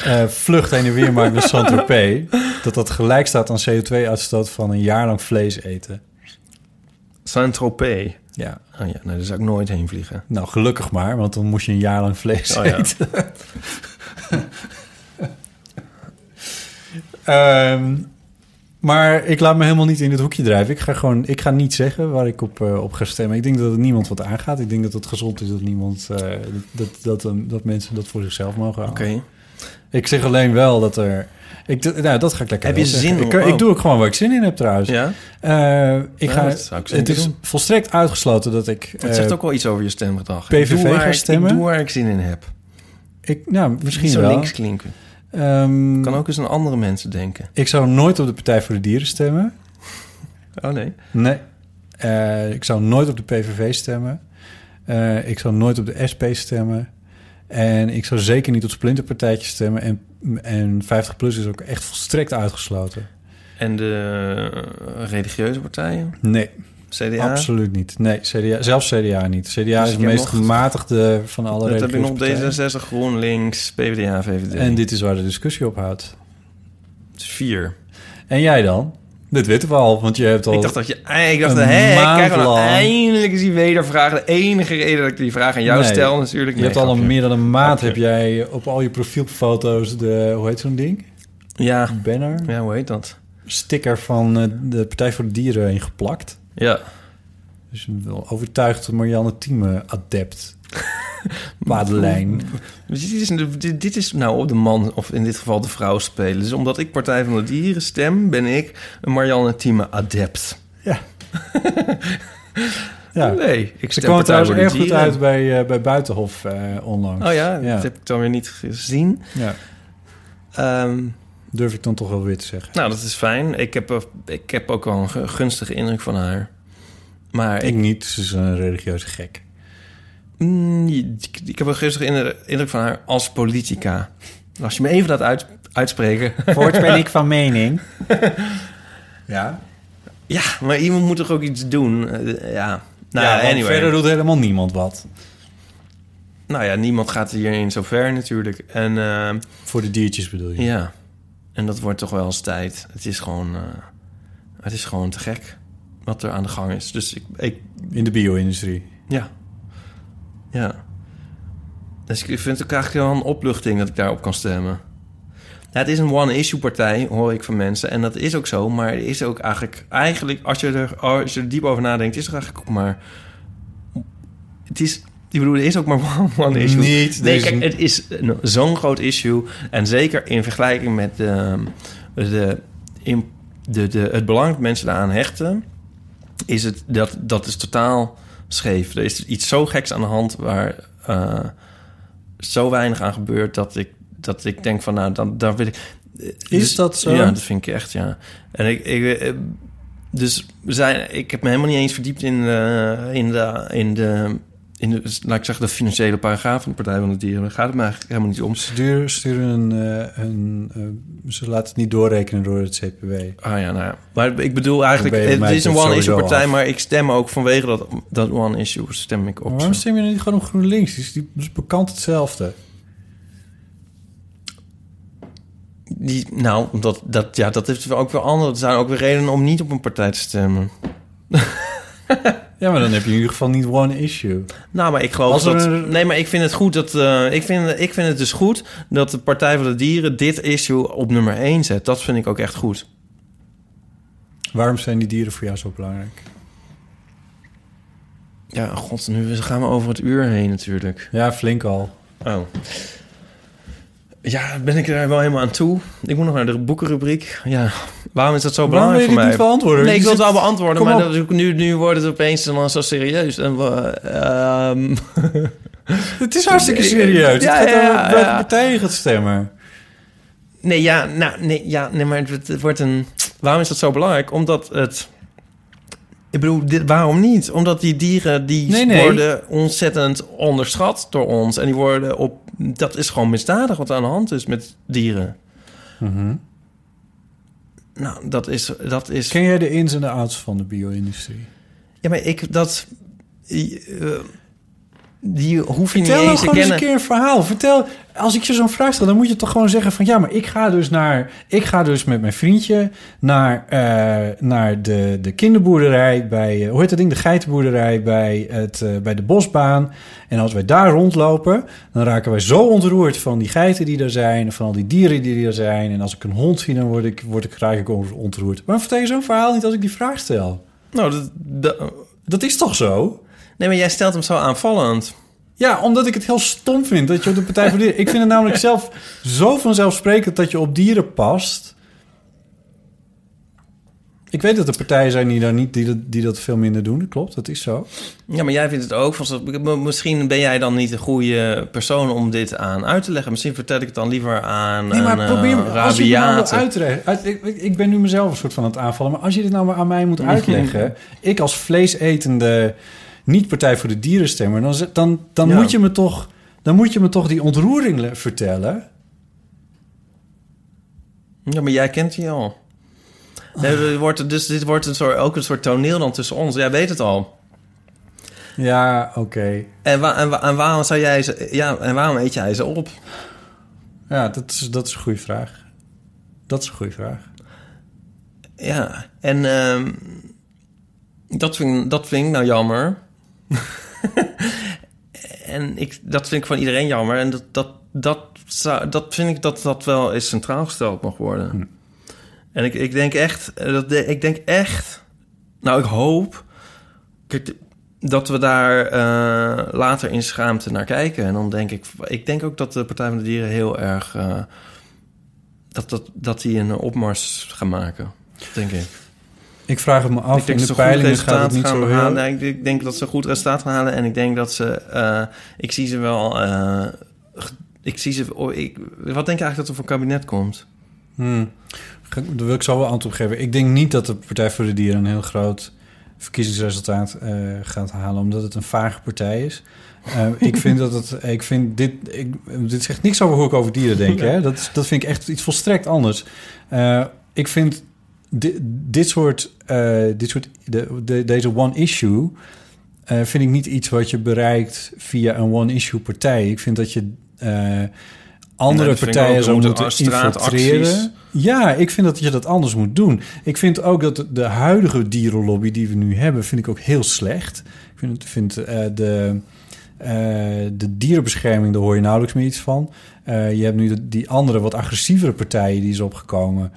eh, vlucht heen en weer maakt naar Saint-Tropez, dat dat gelijk staat aan CO2-uitstoot van een jaar lang vlees eten. Saint-Tropez. Ja, Oh ja, nee, daar zou ik nooit heen vliegen. nou gelukkig maar, want dan moest je een jaar lang vlees Oh ja. eten. Ehm, maar ik laat me helemaal niet in het hoekje drijven. Ik ga gewoon, ik ga niet zeggen waar ik op, eh, op ga stemmen. Ik denk dat het niemand wat aangaat. Ik denk dat het gezond is dat niemand, eh, dat, dat, dat, dat mensen dat voor zichzelf mogen Oké. houden. Ik zeg alleen wel dat er. Ik, nou, dat ga ik lekker. Heb je wel zeggen. zin Ik, ik oh. doe ook gewoon waar ik zin in heb trouwens. Ja? Eh, ik Ja, ga, ik het is doen. volstrekt uitgesloten dat ik. Het zegt eh, ook wel iets over je stemgedrag. PVV Ik ik- stemmen? Ik doe waar ik zin in heb. ik, nou, misschien Niet zo wel. links klinken. Ehm, Kan ook eens aan andere mensen denken. Ik zou nooit op de Partij voor de Dieren stemmen. Oh nee. Nee. Eh, ik zou nooit op de PVV stemmen. Ik zou nooit op de SP stemmen. En ik zou zeker niet op splinterpartijtjes stemmen. En, en 50PLUS is ook echt volstrekt uitgesloten. En de religieuze partijen? Nee, CDA? absoluut niet. Nee, CDA, zelfs CDA niet. CDA Dus is de meest gematigde van alle Dat heb ik nog religieuze partijen. D66, GroenLinks, PvdA, VVD. En dit is waar de discussie op houdt. Het is vier. En jij dan? Dit weten we al, want je hebt al... Ik dacht dat je... Ik dacht, hé, kijk nou, eindelijk is die wedervraag. De enige reden dat ik die vraag aan jou Nee. stel natuurlijk. Je Nee, hebt al een meer dan een maand heb jij op al je profielfoto's de, hoe heet zo'n ding? Ja. Banner? ja, hoe heet dat? Sticker van eh, de Partij voor de Dieren heen geplakt. Ja. Dus wel overtuigd Marianne Thieme adept. Madeleine. Dus Dit is, dit, dit is nou op de man, of in dit geval de vrouw spelen. Dus omdat ik Partij van de Dieren stem, ben ik een Marianne Thieme adept. Ja. ja. Nee, ik stem kwam trouwens erg goed uit bij, eh, bij Buitenhof eh, onlangs. Oh ja, ja. dat heb ik dan weer niet gezien. Ja, Ehm, durf ik dan toch wel weer te zeggen. nou, dat is fijn. Ik heb, er- ik heb ook wel een gu- gunstige indruk van haar. Maar Ik ik, niet, ze is een religieuze gek. Mm, ik, ik heb een gunstige indruk indruk van haar als politica. Als je me even dat uit, uitspreken. Voort ben ik van mening. ja. ja, maar iemand moet toch ook iets doen? Eh, ja. Nou, ja, anyway. verder doet helemaal niemand wat. Nou ja, niemand gaat hierin zo ver natuurlijk. En ehm, Voor de diertjes bedoel je? ja, en dat wordt toch wel eens tijd. Het is gewoon, eh, het is gewoon te gek wat er aan de gang is. Dus ik, ik In de bio-industrie. ja, ja. Dus ik vind het ook eigenlijk wel een opluchting dat ik daarop kan stemmen. Ja, het is een one-issue-partij, hoor ik van mensen. En dat is ook zo, maar er is ook eigenlijk... Eigenlijk, als je er, als je er diep over nadenkt, is er eigenlijk ook maar... Het is... Ik bedoel, er is ook maar one, one issue. Niet, Nee, dus- kijk, het is zo'n groot issue. En zeker in vergelijking met de, de, in, de, de, het belang dat mensen daaraan hechten... is het dat, dat is totaal scheef. Er is iets zo geks aan de hand waar eh, zo weinig aan gebeurt... dat ik, dat ik denk van, nou, dan, daar wil ik... Is dat zo? Ja, dat vind ik echt, ja. En ik... ik eh, dus zijn, ik heb me helemaal niet eens verdiept in de, in de, in de, in de laat ik zeggen, de financiële paragraaf van de Partij van de Dieren. Daar gaat het me eigenlijk helemaal niet om. Stuur, sturen een, eh, een, eh, ze laten het niet doorrekenen door het CPW. Ah ja, nou ja. Maar ik bedoel eigenlijk, het is een one-issue partij, af. maar ik stem ook vanwege dat, dat one-issue stem ik op. Maar waarom stem je niet gewoon op GroenLinks? Die is, die is bekend hetzelfde. Die, nou, dat, dat, ja, dat heeft ook weer andere. Er zijn ook weer redenen om niet op een partij te stemmen. Ja, maar dan heb je in ieder geval niet one issue. Nou, maar ik geloof dat... een- Nee, maar ik vind het goed dat... eh, ik, vind, ik vind het dus goed dat de Partij van de Dieren dit issue op nummer 1 zet. Dat vind ik ook echt goed. Waarom zijn die dieren voor jou zo belangrijk? Ja, god, nu gaan we over het uur heen natuurlijk. Ja, flink al. Oh. Ja, ben ik er wel helemaal aan toe. Ik moet nog naar de boekenrubriek. Ja, waarom is dat zo Waarom wil belangrijk voor mij? niet beantwoorden? Nee, ik wil het wel beantwoorden, Kom maar dat is nu, nu wordt het opeens dan zo serieus. En, ehm, Het is hartstikke serieus. Ja, het gaat ja, over ja, welke ja. partij je gaat stemmen. Nee, ja, nou, nee, ja, nee, maar het, het wordt een... Waarom is dat zo belangrijk? Omdat het... Ik bedoel, dit, waarom niet? Omdat die dieren, die Nee, nee. worden ontzettend onderschat door ons. En die worden op... Dat is gewoon misdadig wat er aan de hand is met dieren. Mhm. Nou, dat is... Dat is Ken jij de ins en de outs van de bio-industrie? ja, maar ik... Dat... eh, die hoef je niet Vertel nou eens te gewoon eens een keer een verhaal. Vertel, als ik je zo'n vraag stel, dan moet je toch gewoon zeggen van... ja, maar ik ga dus naar... ik ga dus met mijn vriendje naar, eh, naar de, de kinderboerderij bij... eh, hoe heet dat ding? De geitenboerderij bij, het, eh, bij de bosbaan. En als wij daar rondlopen, dan raken wij zo ontroerd van die geiten die er zijn... van al die dieren die er zijn. En als ik een hond zie, dan word ik, word ik, raak ik ontroerd. Maar vertel je zo'n verhaal niet als ik die vraag stel? Nou, dat, dat- Dat is toch zo? Nee, maar jij stelt hem zo aanvallend. Ja, omdat ik het heel stom vind dat je op de Partij voor Dieren... Ik vind het namelijk zelf zo vanzelfsprekend dat je op dieren past. Ik weet dat er partijen zijn die, daar niet, die, dat, die dat veel minder doen. Klopt, dat is zo. Ja, maar jij vindt het ook. Van, misschien ben jij dan niet de goede persoon om dit aan uit te leggen. Misschien vertel ik het dan liever aan Nee, maar probeer eh, als je het nou uitleggen... uit- ik, ik- ik ben nu mezelf een soort van aan het aanvallen... maar als je dit nou maar aan mij moet uitleggen... ik als vleesetende niet-partij voor de dierenstemmer... dan, z- dan, dan, Ja. moet je me toch, dan moet je me toch die ontroering le- vertellen... Ja, maar jij kent die al. Nee, dit wordt, dus dit wordt een soort, ook een soort toneel dan tussen ons. Jij weet het al. Ja, oké. En, wa- en, wa- en waarom zou jij ze... Ja, en waarom eet jij ze op? Ja, dat is, dat is een goede vraag. Dat is een goede vraag. Ja, en ehm, dat, vind, dat vind ik nou jammer. en ik, dat vind ik van iedereen jammer. En dat, dat, dat, zou, dat vind ik dat dat wel eens centraal gesteld mag worden. En ik, ik denk echt, eh, dat ik denk echt, nou ik hoop kijk, dat we daar eh, later in schaamte naar kijken. En dan denk ik, ik denk ook dat de Partij van de Dieren heel erg, eh, dat, dat, dat die een opmars gaan maken, denk ik. Ik vraag het me af, Ik denk in de ze een goed peilingen gaat het niet gaan zo heel... halen. Ik, ik denk dat ze een goed resultaat gaan halen. En ik denk dat ze... eh, ik zie ze wel... eh, ik zie ze... oh, ik, wat denk je eigenlijk dat er voor kabinet komt? Hmm. Daar wil ik zo wel antwoord op geven. Ik denk niet dat de Partij voor de Dieren een heel groot verkiezingsresultaat eh, gaat halen, omdat het een vage partij is. Ik vind dat het. Ik vind dit. Ik, dit zegt niks over hoe ik over dieren denk. Hè? Dat, dat vind ik echt iets volstrekt anders. Ik vind di- dit soort. eh, dit soort de, de- deze one issue. eh, vind ik niet iets wat je bereikt via een one-issue partij. Ik vind dat je eh, andere partijen zou moeten infiltreren. Ja, ik vind dat je dat anders moet doen. Ik vind ook dat de huidige dierenlobby die we nu hebben, vind ik ook heel slecht. Ik vind, vind de, eh, de dierenbescherming, daar hoor je nauwelijks meer iets van. Je hebt nu de- die andere, wat agressievere partijen die is opgekomen.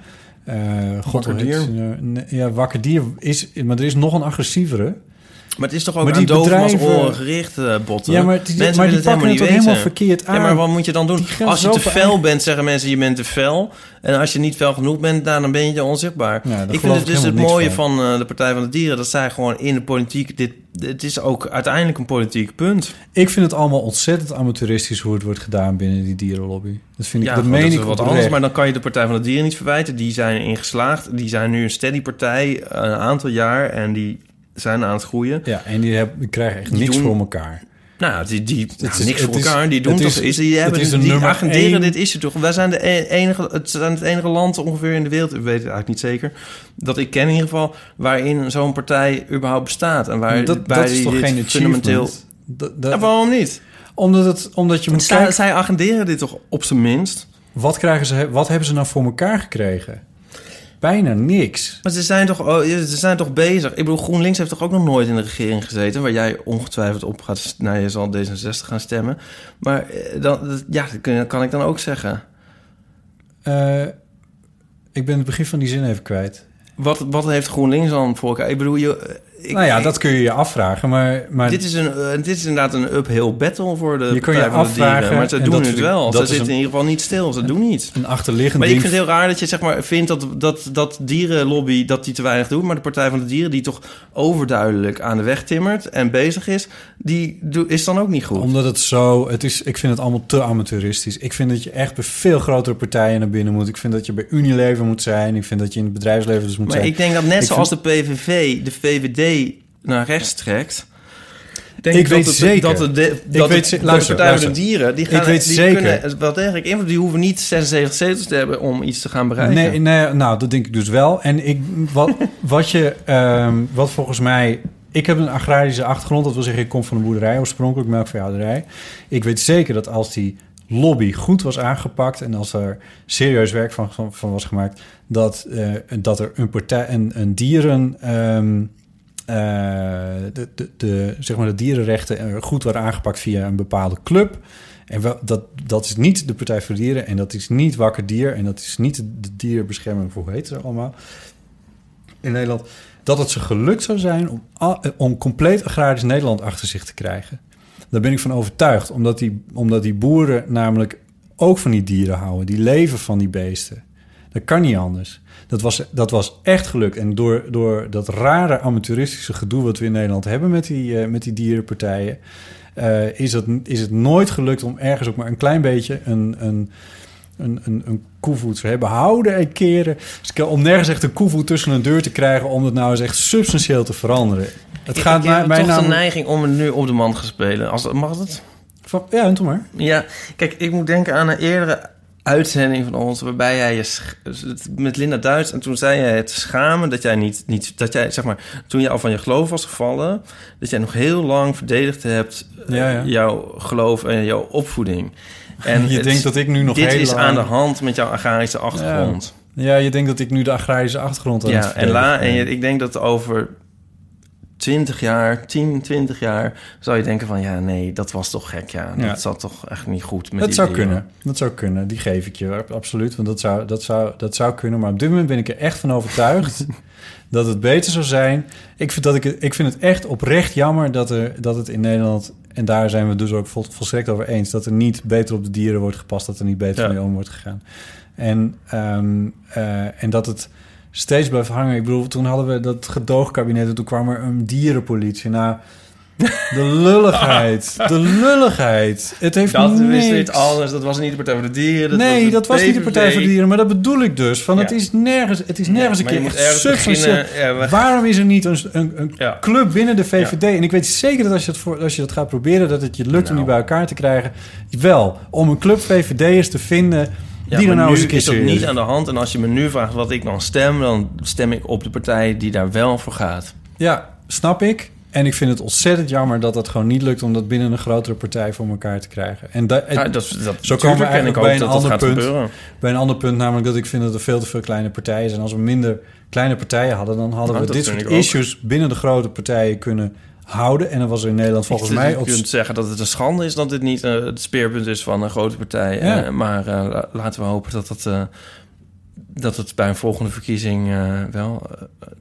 Eh God, Wakker Dier. Ja, Wakker Dier is... Maar er is nog een agressievere. Maar het is toch ook Maar aan die doven als oren gericht, eh, botten? Ja, maar die, Mensen maar willen het helemaal helemaal niet weten. verkeerd aan. Ja, maar wat moet je dan doen? Als je te fel bent, zeggen mensen, je bent te fel. En als je niet fel genoeg bent, nou, dan ben je onzichtbaar. Ja, ik vind het dus het helemaal mooie van eh, de Partij van de Dieren... dat zij gewoon in de politiek... Dit, het is ook uiteindelijk een politiek punt. Ik vind het allemaal ontzettend amateuristisch hoe het wordt gedaan binnen die dierenlobby. Dat vind ik, Ja, dat goed, meen dat ik wat anders. Maar dan kan je de Partij van de Dieren niet verwijten. Die zijn ingeslaagd. Die zijn nu een steady partij een aantal jaar. En die zijn aan het groeien. Ja, en die, hebben, die krijgen echt Die niks doen- voor elkaar. Nou, die, die nou, is- niks het voor is- elkaar. Die doen het toch is-. Die, het hebben, is die agenderen één- dit issue toch. Wij zijn, de e- enige, het zijn het enige land ongeveer in de wereld, ik weet het eigenlijk niet zeker, dat ik ken in ieder geval, waarin zo'n partij überhaupt bestaat. En waar dat, bij dat is toch geen fundamenteel... Dat, dat- Ja, waarom niet? omdat, het, omdat je moet Zij, kijken... zij agenderen dit toch op zijn minst? Wat, krijgen ze, wat hebben ze nou voor elkaar gekregen? Bijna niks. Maar ze zijn, toch, oh, ze zijn toch bezig? Ik bedoel, GroenLinks heeft toch ook nog nooit in de regering gezeten... waar jij ongetwijfeld op gaat... Nou, je zal D66 gaan stemmen. Maar eh, dan, ja, dat kan ik dan ook zeggen. Eh, ik ben het begin van die zin even kwijt. Wat, wat heeft GroenLinks dan voor elkaar? Ik bedoel, je, ik, nou ja, dat kun je je afvragen, maar... maar Dit is, een, eh, dit is inderdaad een uphill battle voor de Je je van de afvragen, Dieren. Maar ze en doen het wel. Ze zitten een- in ieder geval niet stil. Ze doen niet. een achterliggend Maar ik vind het heel raar dat je zeg maar, vindt dat, dat, dat dierenlobby dat die te weinig doet. Maar de Partij van de Dieren, die toch overduidelijk aan de weg timmert en bezig is, die is dan ook niet goed. Omdat het zo... Het is, ik vind het allemaal te amateuristisch. Ik vind dat je echt bij veel grotere partijen naar binnen moet. Ik vind dat je bij Unilever moet zijn. Ik vind dat je in het bedrijfsleven dus moet Maar zijn. ik denk dat net Ik zoals de PVV de VVD naar rechts trekt... Denk Ik weet dat het- zeker. Dat de, de, dat weet de- Partij. Dieren... die, Ik gaan, weet die zeker. kunnen wel degelijk invloed... die hoeven niet 76 zetels te hebben om iets te gaan bereiken. Nee, nee, nou, dat denk ik dus wel. En ik, wat, wat je, ehm, wat volgens mij... Ik heb een agrarische achtergrond. Dat wil zeggen, ik kom van een boerderij, oorspronkelijk melkveehouderij. Ik weet zeker dat als die lobby goed was aangepakt... en als er serieus werk van, van, van was gemaakt... dat, eh, dat er een partij, een, een dieren... ehm, eh, de, de, de, zeg maar de dierenrechten eh, goed waren aangepakt via een bepaalde club. En dat, dat is niet de Partij voor Dieren en dat is niet Wakker Dier en dat is niet de, dierenbescherming voor hoe heet ze allemaal in Nederland. Dat het ze gelukt zou zijn om, eh, om compleet agrarisch Nederland achter zich te krijgen. Daar ben ik van overtuigd, omdat die, omdat die boeren namelijk ook van die dieren houden. Die leven van die beesten. Dat kan niet anders. Dat was, dat was echt gelukt. En door, door dat rare amateuristische gedoe wat we in Nederland hebben met die, eh, met die dierenpartijen, eh, is, het, is het nooit gelukt om ergens ook maar een klein beetje een, een, een, een, een koevoet te hebben. Houden en keren. Dus ik- om nergens echt een koevoet tussen een deur te krijgen om het nou eens echt substantieel te veranderen. Het gaat ik heb mij, mij toch de namelijk- neiging om het nu op de man te spelen. Als, mag het? van, ja, doe maar. Ja, kijk, ik moet denken aan een eerdere uitzending van ons... waarbij jij je sch- met Linda Duits... en toen zei jij het schamen dat jij niet, niet... dat jij, zeg maar, toen je al van je geloof was gevallen... dat jij nog heel lang verdedigd hebt... eh, Ja, ja. jouw geloof en jouw opvoeding. En Je het- denkt dat ik nu nog Dit heel is lang- aan de hand met jouw agrarische achtergrond. Ja, je denkt dat ik nu de agrarische achtergrond aan Ja, en, la, en je- ik denk dat over 20 jaar, 10, 20 jaar... zou je denken van, ja, nee, dat was toch gek, ja. Ja. Dat zat toch echt niet goed met Dat zou kunnen. Dat zou kunnen. Die geef ik je absoluut. Want dat zou, dat, zou, dat zou kunnen. Maar op dit moment ben ik er echt van overtuigd dat het beter zou zijn. Ik vind, dat ik, het- ik vind het echt oprecht jammer dat, er, dat het in Nederland... en daar zijn we dus ook vol, volstrekt over eens... dat er niet beter op de dieren wordt gepast... dat er niet beter Ja. mee om wordt gegaan. En, ehm, eh, en dat het steeds blijft hangen. Ik bedoel, toen hadden we dat gedoogkabinet... en toen kwam er een dierenpolitie. Nou, de lulligheid. De lulligheid. Het heeft Dat is niks. niet anders. Dat was niet de Partij voor de Dieren. Dat nee, was dat was niet de Partij voor de Dieren, maar dat bedoel ik dus. Van het is nergens, het is nergens een keer moet echt ergens substantieel. beginnen, ja, we- Waarom is er niet een, een, club binnen de VVD? En ik weet zeker dat als je, het voor, als je dat gaat proberen, dat het je lukt om Nou. die bij elkaar te krijgen. Wel, om een club VVD'ers te vinden Ja, die er nou eens een keer is dat niet aan de hand. En als je me nu vraagt wat ik dan stem... dan stem ik op de partij die daar wel voor gaat. Ja, snap ik. En ik vind het ontzettend jammer dat het gewoon niet lukt om dat binnen een grotere partij voor elkaar te krijgen. En da- Ja, dat, dat, Zo komen we en eigenlijk bij een dat dat ander punt. gebeuren. Bij een ander punt, namelijk dat ik vind dat er veel te veel kleine partijen zijn. Als we minder kleine partijen hadden, dan hadden Nou, we dat dit soort issues binnen de grote partijen kunnen houden. En dan was er in Nederland volgens mij je ook... kunt zeggen dat het een schande is dat dit niet eh, het speerpunt is van een grote partij. Ja. Eh, maar eh, la- laten we hopen dat het, eh, dat het bij een volgende verkiezing wel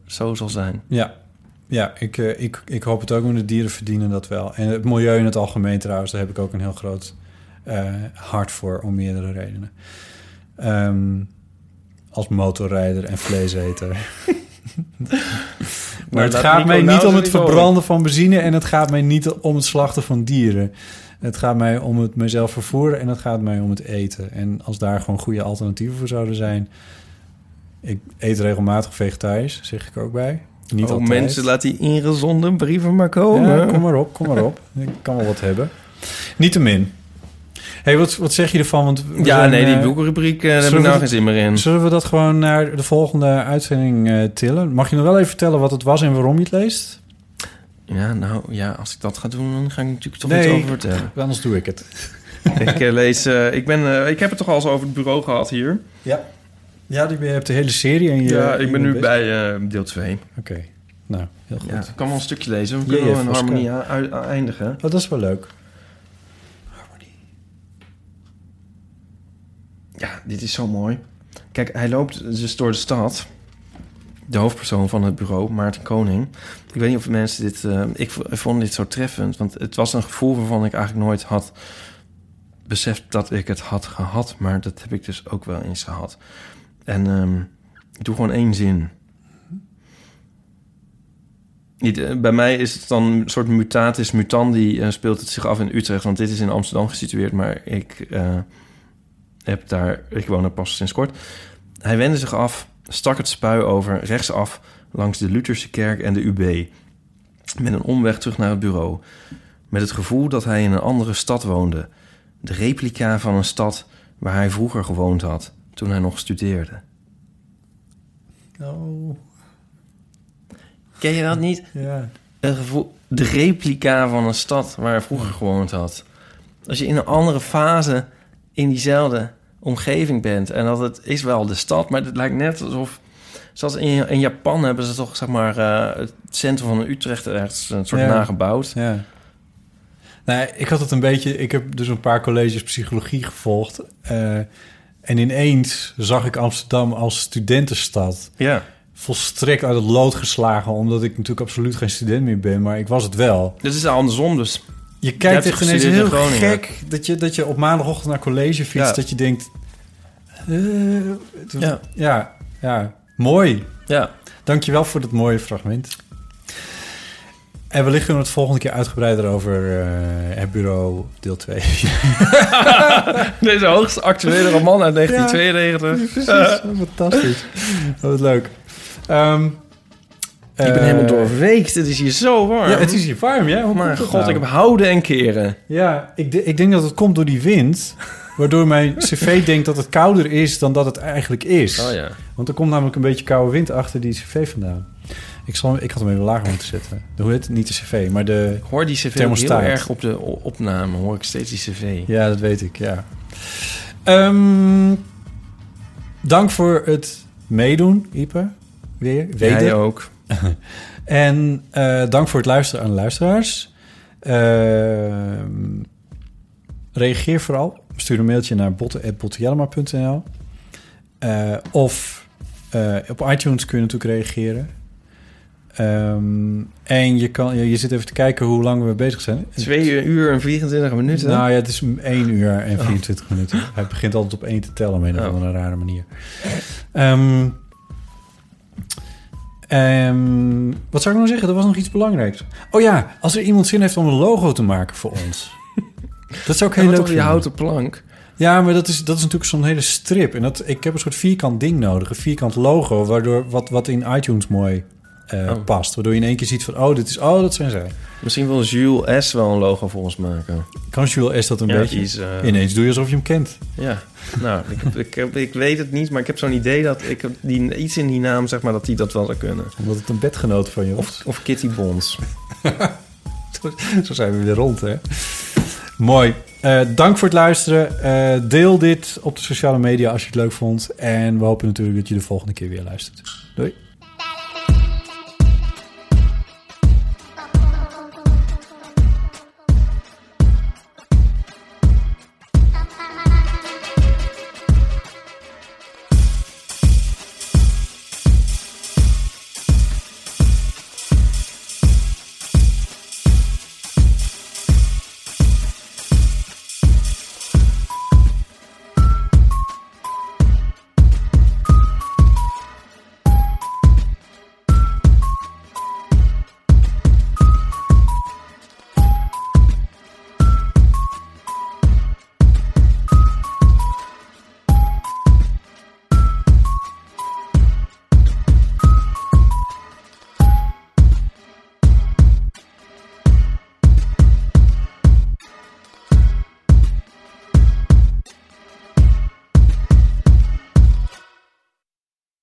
zo zal zijn. Ja, ja ik, ik, ik hoop het ook, maar de dieren verdienen dat wel. En het milieu in het algemeen trouwens, daar heb ik ook een heel groot hart voor, om meerdere redenen. Ehm, als motorrijder en vleeseter. maar het laat gaat Nico mij nou niet om eens het horen. verbranden van benzine... en het gaat mij niet om het slachten van dieren. Het gaat mij om het mezelf vervoeren en het gaat mij om het eten. En als daar gewoon goede alternatieven voor zouden zijn... Ik eet regelmatig vegetarisch, zeg ik ook bij. Niet oh, altijd. mensen, laat die ingezonde brieven maar komen. Ja, kom maar op, kom maar op. Ik kan wel wat hebben. Niettemin. Hey, wat, wat zeg je ervan? Want ja, zijn, nee, die eh, boekenrubriek eh, daar heb ik nou geen zin meer in. Zullen we dat gewoon naar de volgende uitzending eh, tillen? Mag je nog wel even vertellen wat het was en waarom je het leest? Ja, nou ja, als ik dat ga doen, dan ga ik natuurlijk toch Nee. iets over vertellen. Anders doe ik het. ik lees, ik ben, ik heb het toch al eens over het bureau gehad hier. Ja. Ja, die- je hebt de hele serie en je... ja, ik ben nu bij deel 2. Oké, nou, heel goed. Ja, ik kan wel een stukje lezen. We kunnen wel een harmonie eindigen. Oh, dat is wel leuk. Ja, dit is zo mooi. Kijk, hij loopt dus door de stad. De hoofdpersoon van het bureau, Maarten Koning. Ik weet niet of mensen dit... eh, ik, vond dit zo treffend. Want het was een gevoel waarvan ik eigenlijk nooit had beseft dat ik het had gehad. Maar dat heb ik dus ook wel eens gehad. En ehm, ik doe gewoon één zin. Niet, eh, bij mij is het dan een soort mutatis mutandi. eh, speelt het zich af in Utrecht. Want dit is in Amsterdam gesitueerd. Maar ik... heb daar, ik woon er pas sinds kort. Hij wendde zich af, stak het spui over, rechtsaf langs de Lutherse kerk en de UB. Met een omweg terug naar het bureau. Met het gevoel dat hij in een andere stad woonde. De replica van een stad waar hij vroeger gewoond had, toen hij nog studeerde. Oh, Ken je dat niet? ja. Een gevoel, de replica van een stad waar hij vroeger gewoond had. Als je in een andere fase in diezelfde omgeving bent. En dat het is wel de stad, maar het lijkt net alsof... Zoals in, in Japan hebben ze toch, zeg maar, eh, het centrum van Utrecht ergens een soort Ja. nagebouwd. Ja. Nou, ik had het een beetje... Ik heb dus een paar colleges psychologie gevolgd. eh, en ineens zag ik Amsterdam als studentenstad. Ja. Volstrekt uit het lood geslagen... omdat ik natuurlijk absoluut geen student meer ben. Maar ik was het wel. Dit is andersom dus. Je kijkt echt ineens heel gek... Dat je, dat je op maandagochtend naar college fietst... Ja. dat je denkt... Eh, Ja. ja, ja. Mooi. Ja. Dankjewel voor dat mooie fragment. En wellicht kunnen we het volgende keer uitgebreider over eh, het bureau deel 2. Deze hoogst actuele roman uit 1992. Precies, fantastisch. Wat leuk. Ehm, Ik ben eh, helemaal doorweekt. Het is hier zo warm. Ja, het is hier warm, ja? Hoe dat god, nou? ik heb houden en keren. Ja, ik, de- ik denk dat het komt door die wind... waardoor mijn cv denkt dat het kouder is dan dat het eigenlijk is. Oh ja. Want er komt namelijk een beetje koude wind achter die cv vandaan. Ik, zal, ik had hem even lager moeten zetten. De- Hoe heet het? Niet de cv, maar de... Ik hoor die cv Thermostaat. heel erg op de opname. Hoor ik steeds die cv. Ja, dat weet ik, ja. Ehm, dank voor het meedoen, Ipe. Weer. Jij Weder. ook. En eh, dank voor het luisteren aan de luisteraars. Ehm, reageer vooral. Stuur een mailtje naar botten.bottenjellema.nl Eh Of eh, op iTunes kun je natuurlijk reageren. Ehm, en je, kan, je, je zit even te kijken hoe lang we bezig zijn. Twee uur en 24 minuten. Nou ja, het is 1 uur en 24 minuten. Hij begint altijd op 1 te tellen op een of Oh. andere rare manier. Ehm, ehm, wat zou ik nou zeggen? Er was nog iets belangrijks. Oh ja, als er iemand zin heeft om een logo te maken voor ons. dat zou ik heel Heel leuk die vinden. houten plank. Ja, maar dat is, dat is natuurlijk zo'n hele strip. En dat, ik heb een soort vierkant ding nodig. Een vierkant logo, waardoor wat, wat in iTunes mooi eh, Oh. past. Waardoor je in één keer ziet van, oh, dit is, oh, dat zijn zij. Misschien wil Jules S. wel een logo voor ons maken. Kan Jules S. dat een Ja, beetje? is, eh, Ineens doe je alsof je hem kent. Ja, nou, ik, ik, ik weet het niet, maar ik heb zo'n idee dat ik die, iets in die naam, zeg maar, dat die dat wel zou kunnen. Omdat het een bedgenoot van je was. Of, of Kitty Bonds. Zo zijn we weer rond, hè? Mooi. Eh, dank voor het luisteren. Deel dit op de sociale media als je het leuk vond. En we hopen natuurlijk dat je de volgende keer weer luistert. Doei.